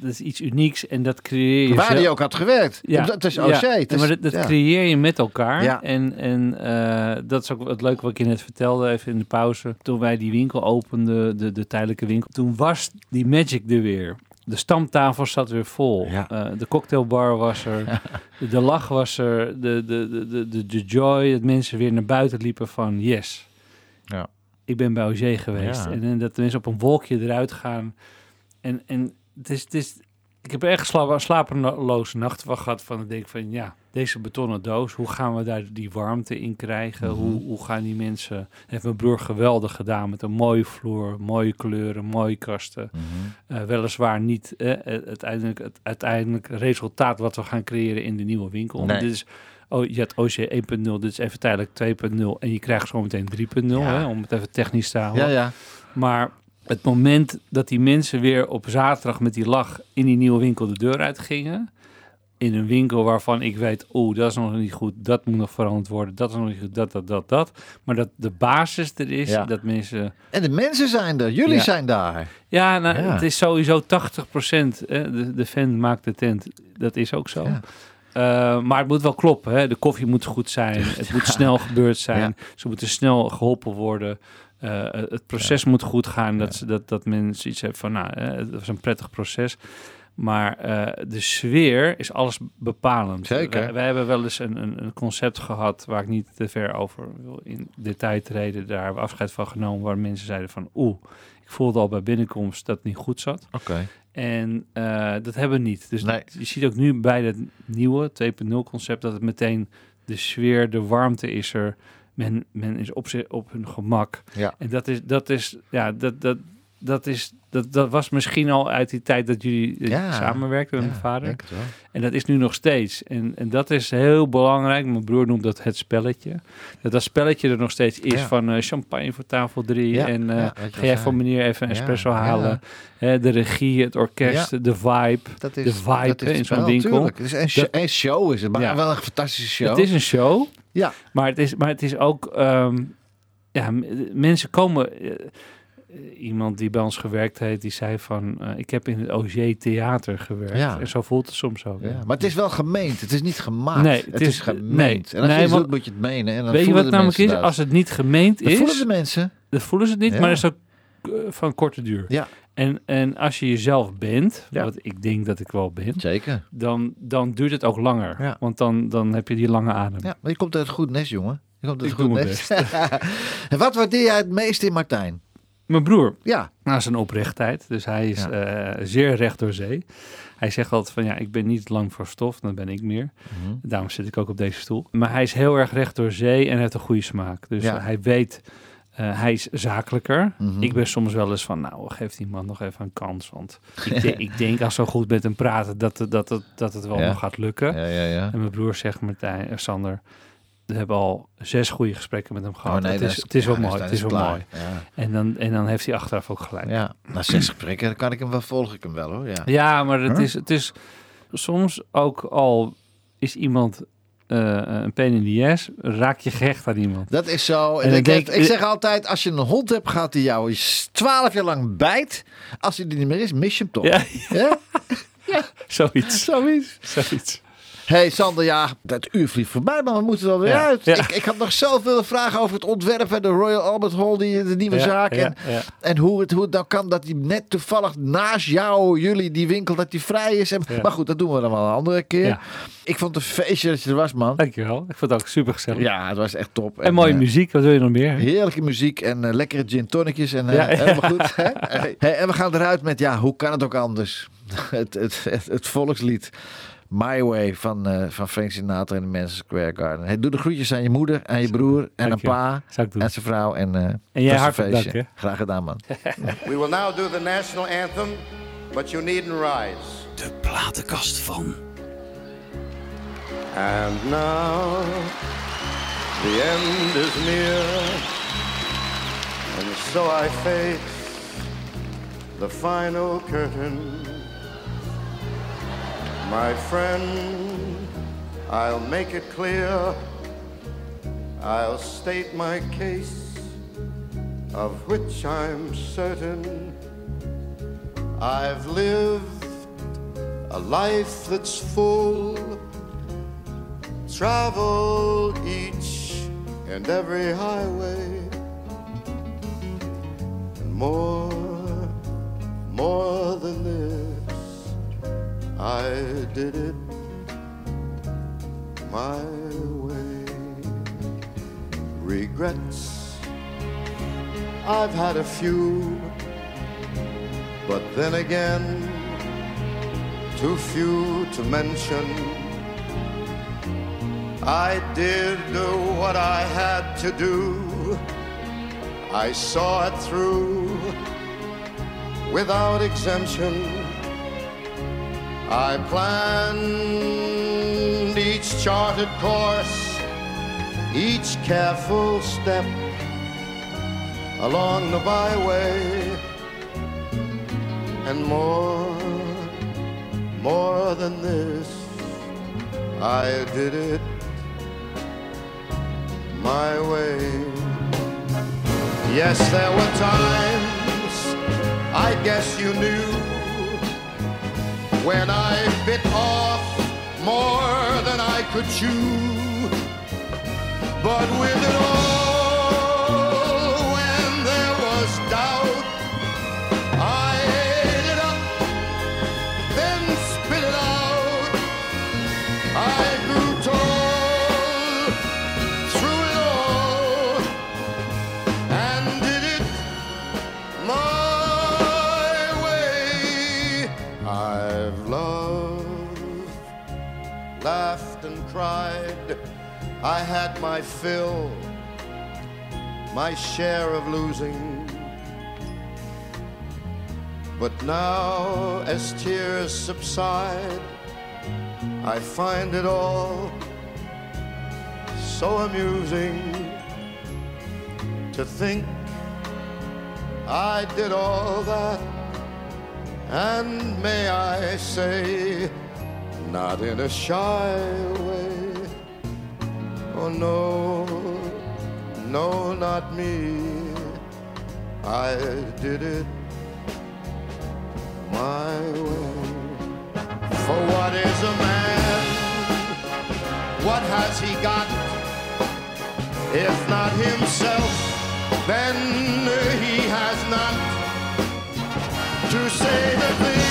dat is iets unieks en dat creëer je Waar zelf. die ook had gewerkt. Dat is OC. Ja, Het is- maar dat, dat ja. creëer je met elkaar. Ja. En, en eh, dat is ook het leuke wat ik je net vertelde, even in de pauze. Toen wij die winkel openden, de, de tijdelijke winkel, toen was die magic er weer. de stamtafel zat weer vol. Ja. Eh, de cocktailbar was er. de, (laughs) de lach was er. De, de, de, de, de, de joy. Dat mensen weer naar buiten liepen van yes. Ja. Ik ben bij OG geweest. Ja. En, en dat mensen op een wolkje eruit gaan. En, en het is, het is, ik heb echt sla slapeloze nachten van gehad. Van ik denk van ja, deze betonnen doos. Hoe gaan we daar die warmte in krijgen? Mhm. hoe, hoe gaan die mensen... Heeft mijn broer geweldig gedaan met een mooie vloer, mooie kleuren, mooie kasten. Mhm. Eh, weliswaar niet eh, het, uiteindelijk, het uiteindelijk resultaat wat we gaan creëren in de nieuwe winkel. Nee. Dit is, oh, je had OC 1.0, dit is even tijdelijk 2.0 en je krijgt zo meteen 3.0, Ja. om het even technisch te houden. Ja, ja. Maar het moment dat die mensen weer op zaterdag met die lach in die nieuwe winkel de deur uitgingen. In een winkel waarvan ik weet, oeh, dat is nog niet goed, dat moet nog veranderd worden, dat is nog niet goed, dat, dat, dat, dat. Maar dat de basis er is, Ja. dat mensen En de mensen zijn er. Jullie Ja. zijn daar. ja, nou, Ja. het is sowieso 80%. Hè? De, de fan maakt de tent. Dat is ook zo. Eh, maar het moet wel kloppen. Hè? De koffie moet goed zijn. (laughs) Het moet snel gebeurd zijn. Ze moeten snel geholpen worden. Eh, het proces moet goed gaan. Dat, dat, dat mensen iets hebben van, nou, het was een prettig proces. Maar eh, de sfeer is alles bepalend. Zeker. Wij, wij hebben wel eens een, een, een concept gehad waar ik niet te ver over wil in detail treden. Daar hebben we afscheid van genomen waar mensen zeiden van, oeh, ik voelde al bij binnenkomst dat het niet goed zat. Oké. En eh, dat hebben we niet. Dus Nee. je ziet ook nu bij het nieuwe 2.0 concept dat het meteen de sfeer, de warmte is er. Men, men is op, zich, op hun gemak. Ja. En dat is, dat is, ja, dat, dat, dat is, dat, dat was misschien al uit die tijd dat jullie Ja. samenwerkten met Ja, mijn vader. En dat is nu nog steeds. En, en dat is heel belangrijk. Mijn broer noemt dat het spelletje. Dat dat spelletje er nog steeds is Ja. van eh, champagne voor tafel 3. Ja, en je ga jij voor meneer even een espresso halen. Hè, de regie, het orkest, de vibe. Dat De is, vibe, dat is in zo'n winkel. Het is een, show, is het, maar Ja. wel een fantastische show. Het is een show. Ja. Maar het is, maar het is ook... ehm, ja, mensen komen... eh, eh, iemand die bij ons gewerkt heeft, die zei van... eh, ik heb in het OG Theater gewerkt. Ja. En zo voelt het soms ook. Ja, maar het is wel gemeend. Het is niet gemaakt. Nee, het, het is, is- gemeend. nee. En als Nee, je het want- moet je het menen. En dan Weet je voelen wat de namelijk is? dat. Als het niet gemeend Dat voelen is, de mensen. dan voelen ze het niet, Ja. maar dat is ook van korte duur. Ja. En, en als je jezelf bent, Ja. wat ik denk dat ik wel ben, Zeker. dan, dan duurt het ook langer. Ja. Want dan, dan heb je die lange adem. Ja, maar je komt uit het goed nest, jongen. Je komt uit het goed doe mijn nest. en (laughs) wat waardeer jij het meest in Martijn? Mijn broer, Ja. nou, zijn oprechtheid. Dus hij is Ja. eh, zeer recht door zee. Hij zegt altijd van ja, ik ben niet lang voor stof, dan ben ik meer. Mhm. Daarom zit ik ook op deze stoel. Maar hij is heel erg recht door zee en heeft een goede smaak. Dus Ja. hij weet, eh, hij is zakelijker. Mhm. Ik ben soms wel eens van, nou, geef die man nog even een kans. Want (laughs) ik, denk- ik denk als zo goed met hem praten, dat, het- dat, het, dat het wel Ja. nog gaat lukken. Ja, ja, ja. En mijn broer zegt, Martijn, eh, Sander, we hebben al zes goede gesprekken met hem gehad. Oh, nee, het, dat is, het is wel ja, mooi, dat het is wel klaar. mooi. Ja. En dan, en dan heeft hij achteraf ook gelijk. Ja, Ja, na (clears throat) zes gesprekken dan kan ik hem wel, volg ik hem wel hoor. Ja. maar het Huh? is, het is soms ook al is iemand een pain in the ass, raak je gehecht aan iemand. Dat is zo. En En ik, denk- ik zeg altijd, als je een hond hebt gehad die jou twaalf jaar lang bijt, als hij er niet meer is, mis je hem toch. Ja, Ja? (laughs) zoiets. Zoiets. zoiets. Hey Sander, ja, dat uur vliegt voorbij, maar we moeten er wel weer Ja, uit. ja. Ik, ik had nog zoveel vragen over het ontwerp van de Royal Albert Hall, die, de nieuwe Ja, zaak. en en hoe, het, hoe het nou kan dat die net toevallig naast jou, jullie, die winkel, dat die vrij is. En. Maar goed, dat doen we dan wel een andere keer. Ik vond het een feestje dat je er was, man. Dankjewel. Ik vond het ook super gezellig. Ja, het was echt top. En mooie eh, muziek, wat wil je nog meer? Heerlijke muziek en eh, lekkere gin tonicjes. En, eh. Helemaal goed. (laughs) Hè? Hey, hey, en we gaan eruit met, ja, hoe kan het ook anders? (laughs) het, het, het, het volkslied. My Way van, eh van Frank Sinatra in de Madison Square Garden. Hey, doe de groetjes aan je moeder, aan je broer en Dank een pa Zou ik doen. en zijn vrouw. En, eh En jij hartelijk feestje. dank, hè? Graag gedaan, man. (laughs) We will now do the national anthem, but you needn't rise. De platenkast van. And now the end is near, and so I face the final curtain. My friend, I'll make it clear, I'll state my case, of which I'm certain. I've lived a life that's full traveled each and every highway. And more more than this I did it my way. Regrets, I've had a few, but then again, too few to mention. I did do what I had to do. I saw it through without exemption. I planned each charted course, each careful step along the byway, and more, more than this, I did it my way. Yes, there were times, I guess you knew, when I bit off more than I could chew. But with it all, I had my fill, my share of losing. But now, as tears subside, I find it all so amusing to think I did all that, and may I say, not in a shy way. Oh no, no, not me. I did it my way. For what is a man? What has he got? If not himself, then he has not to say the things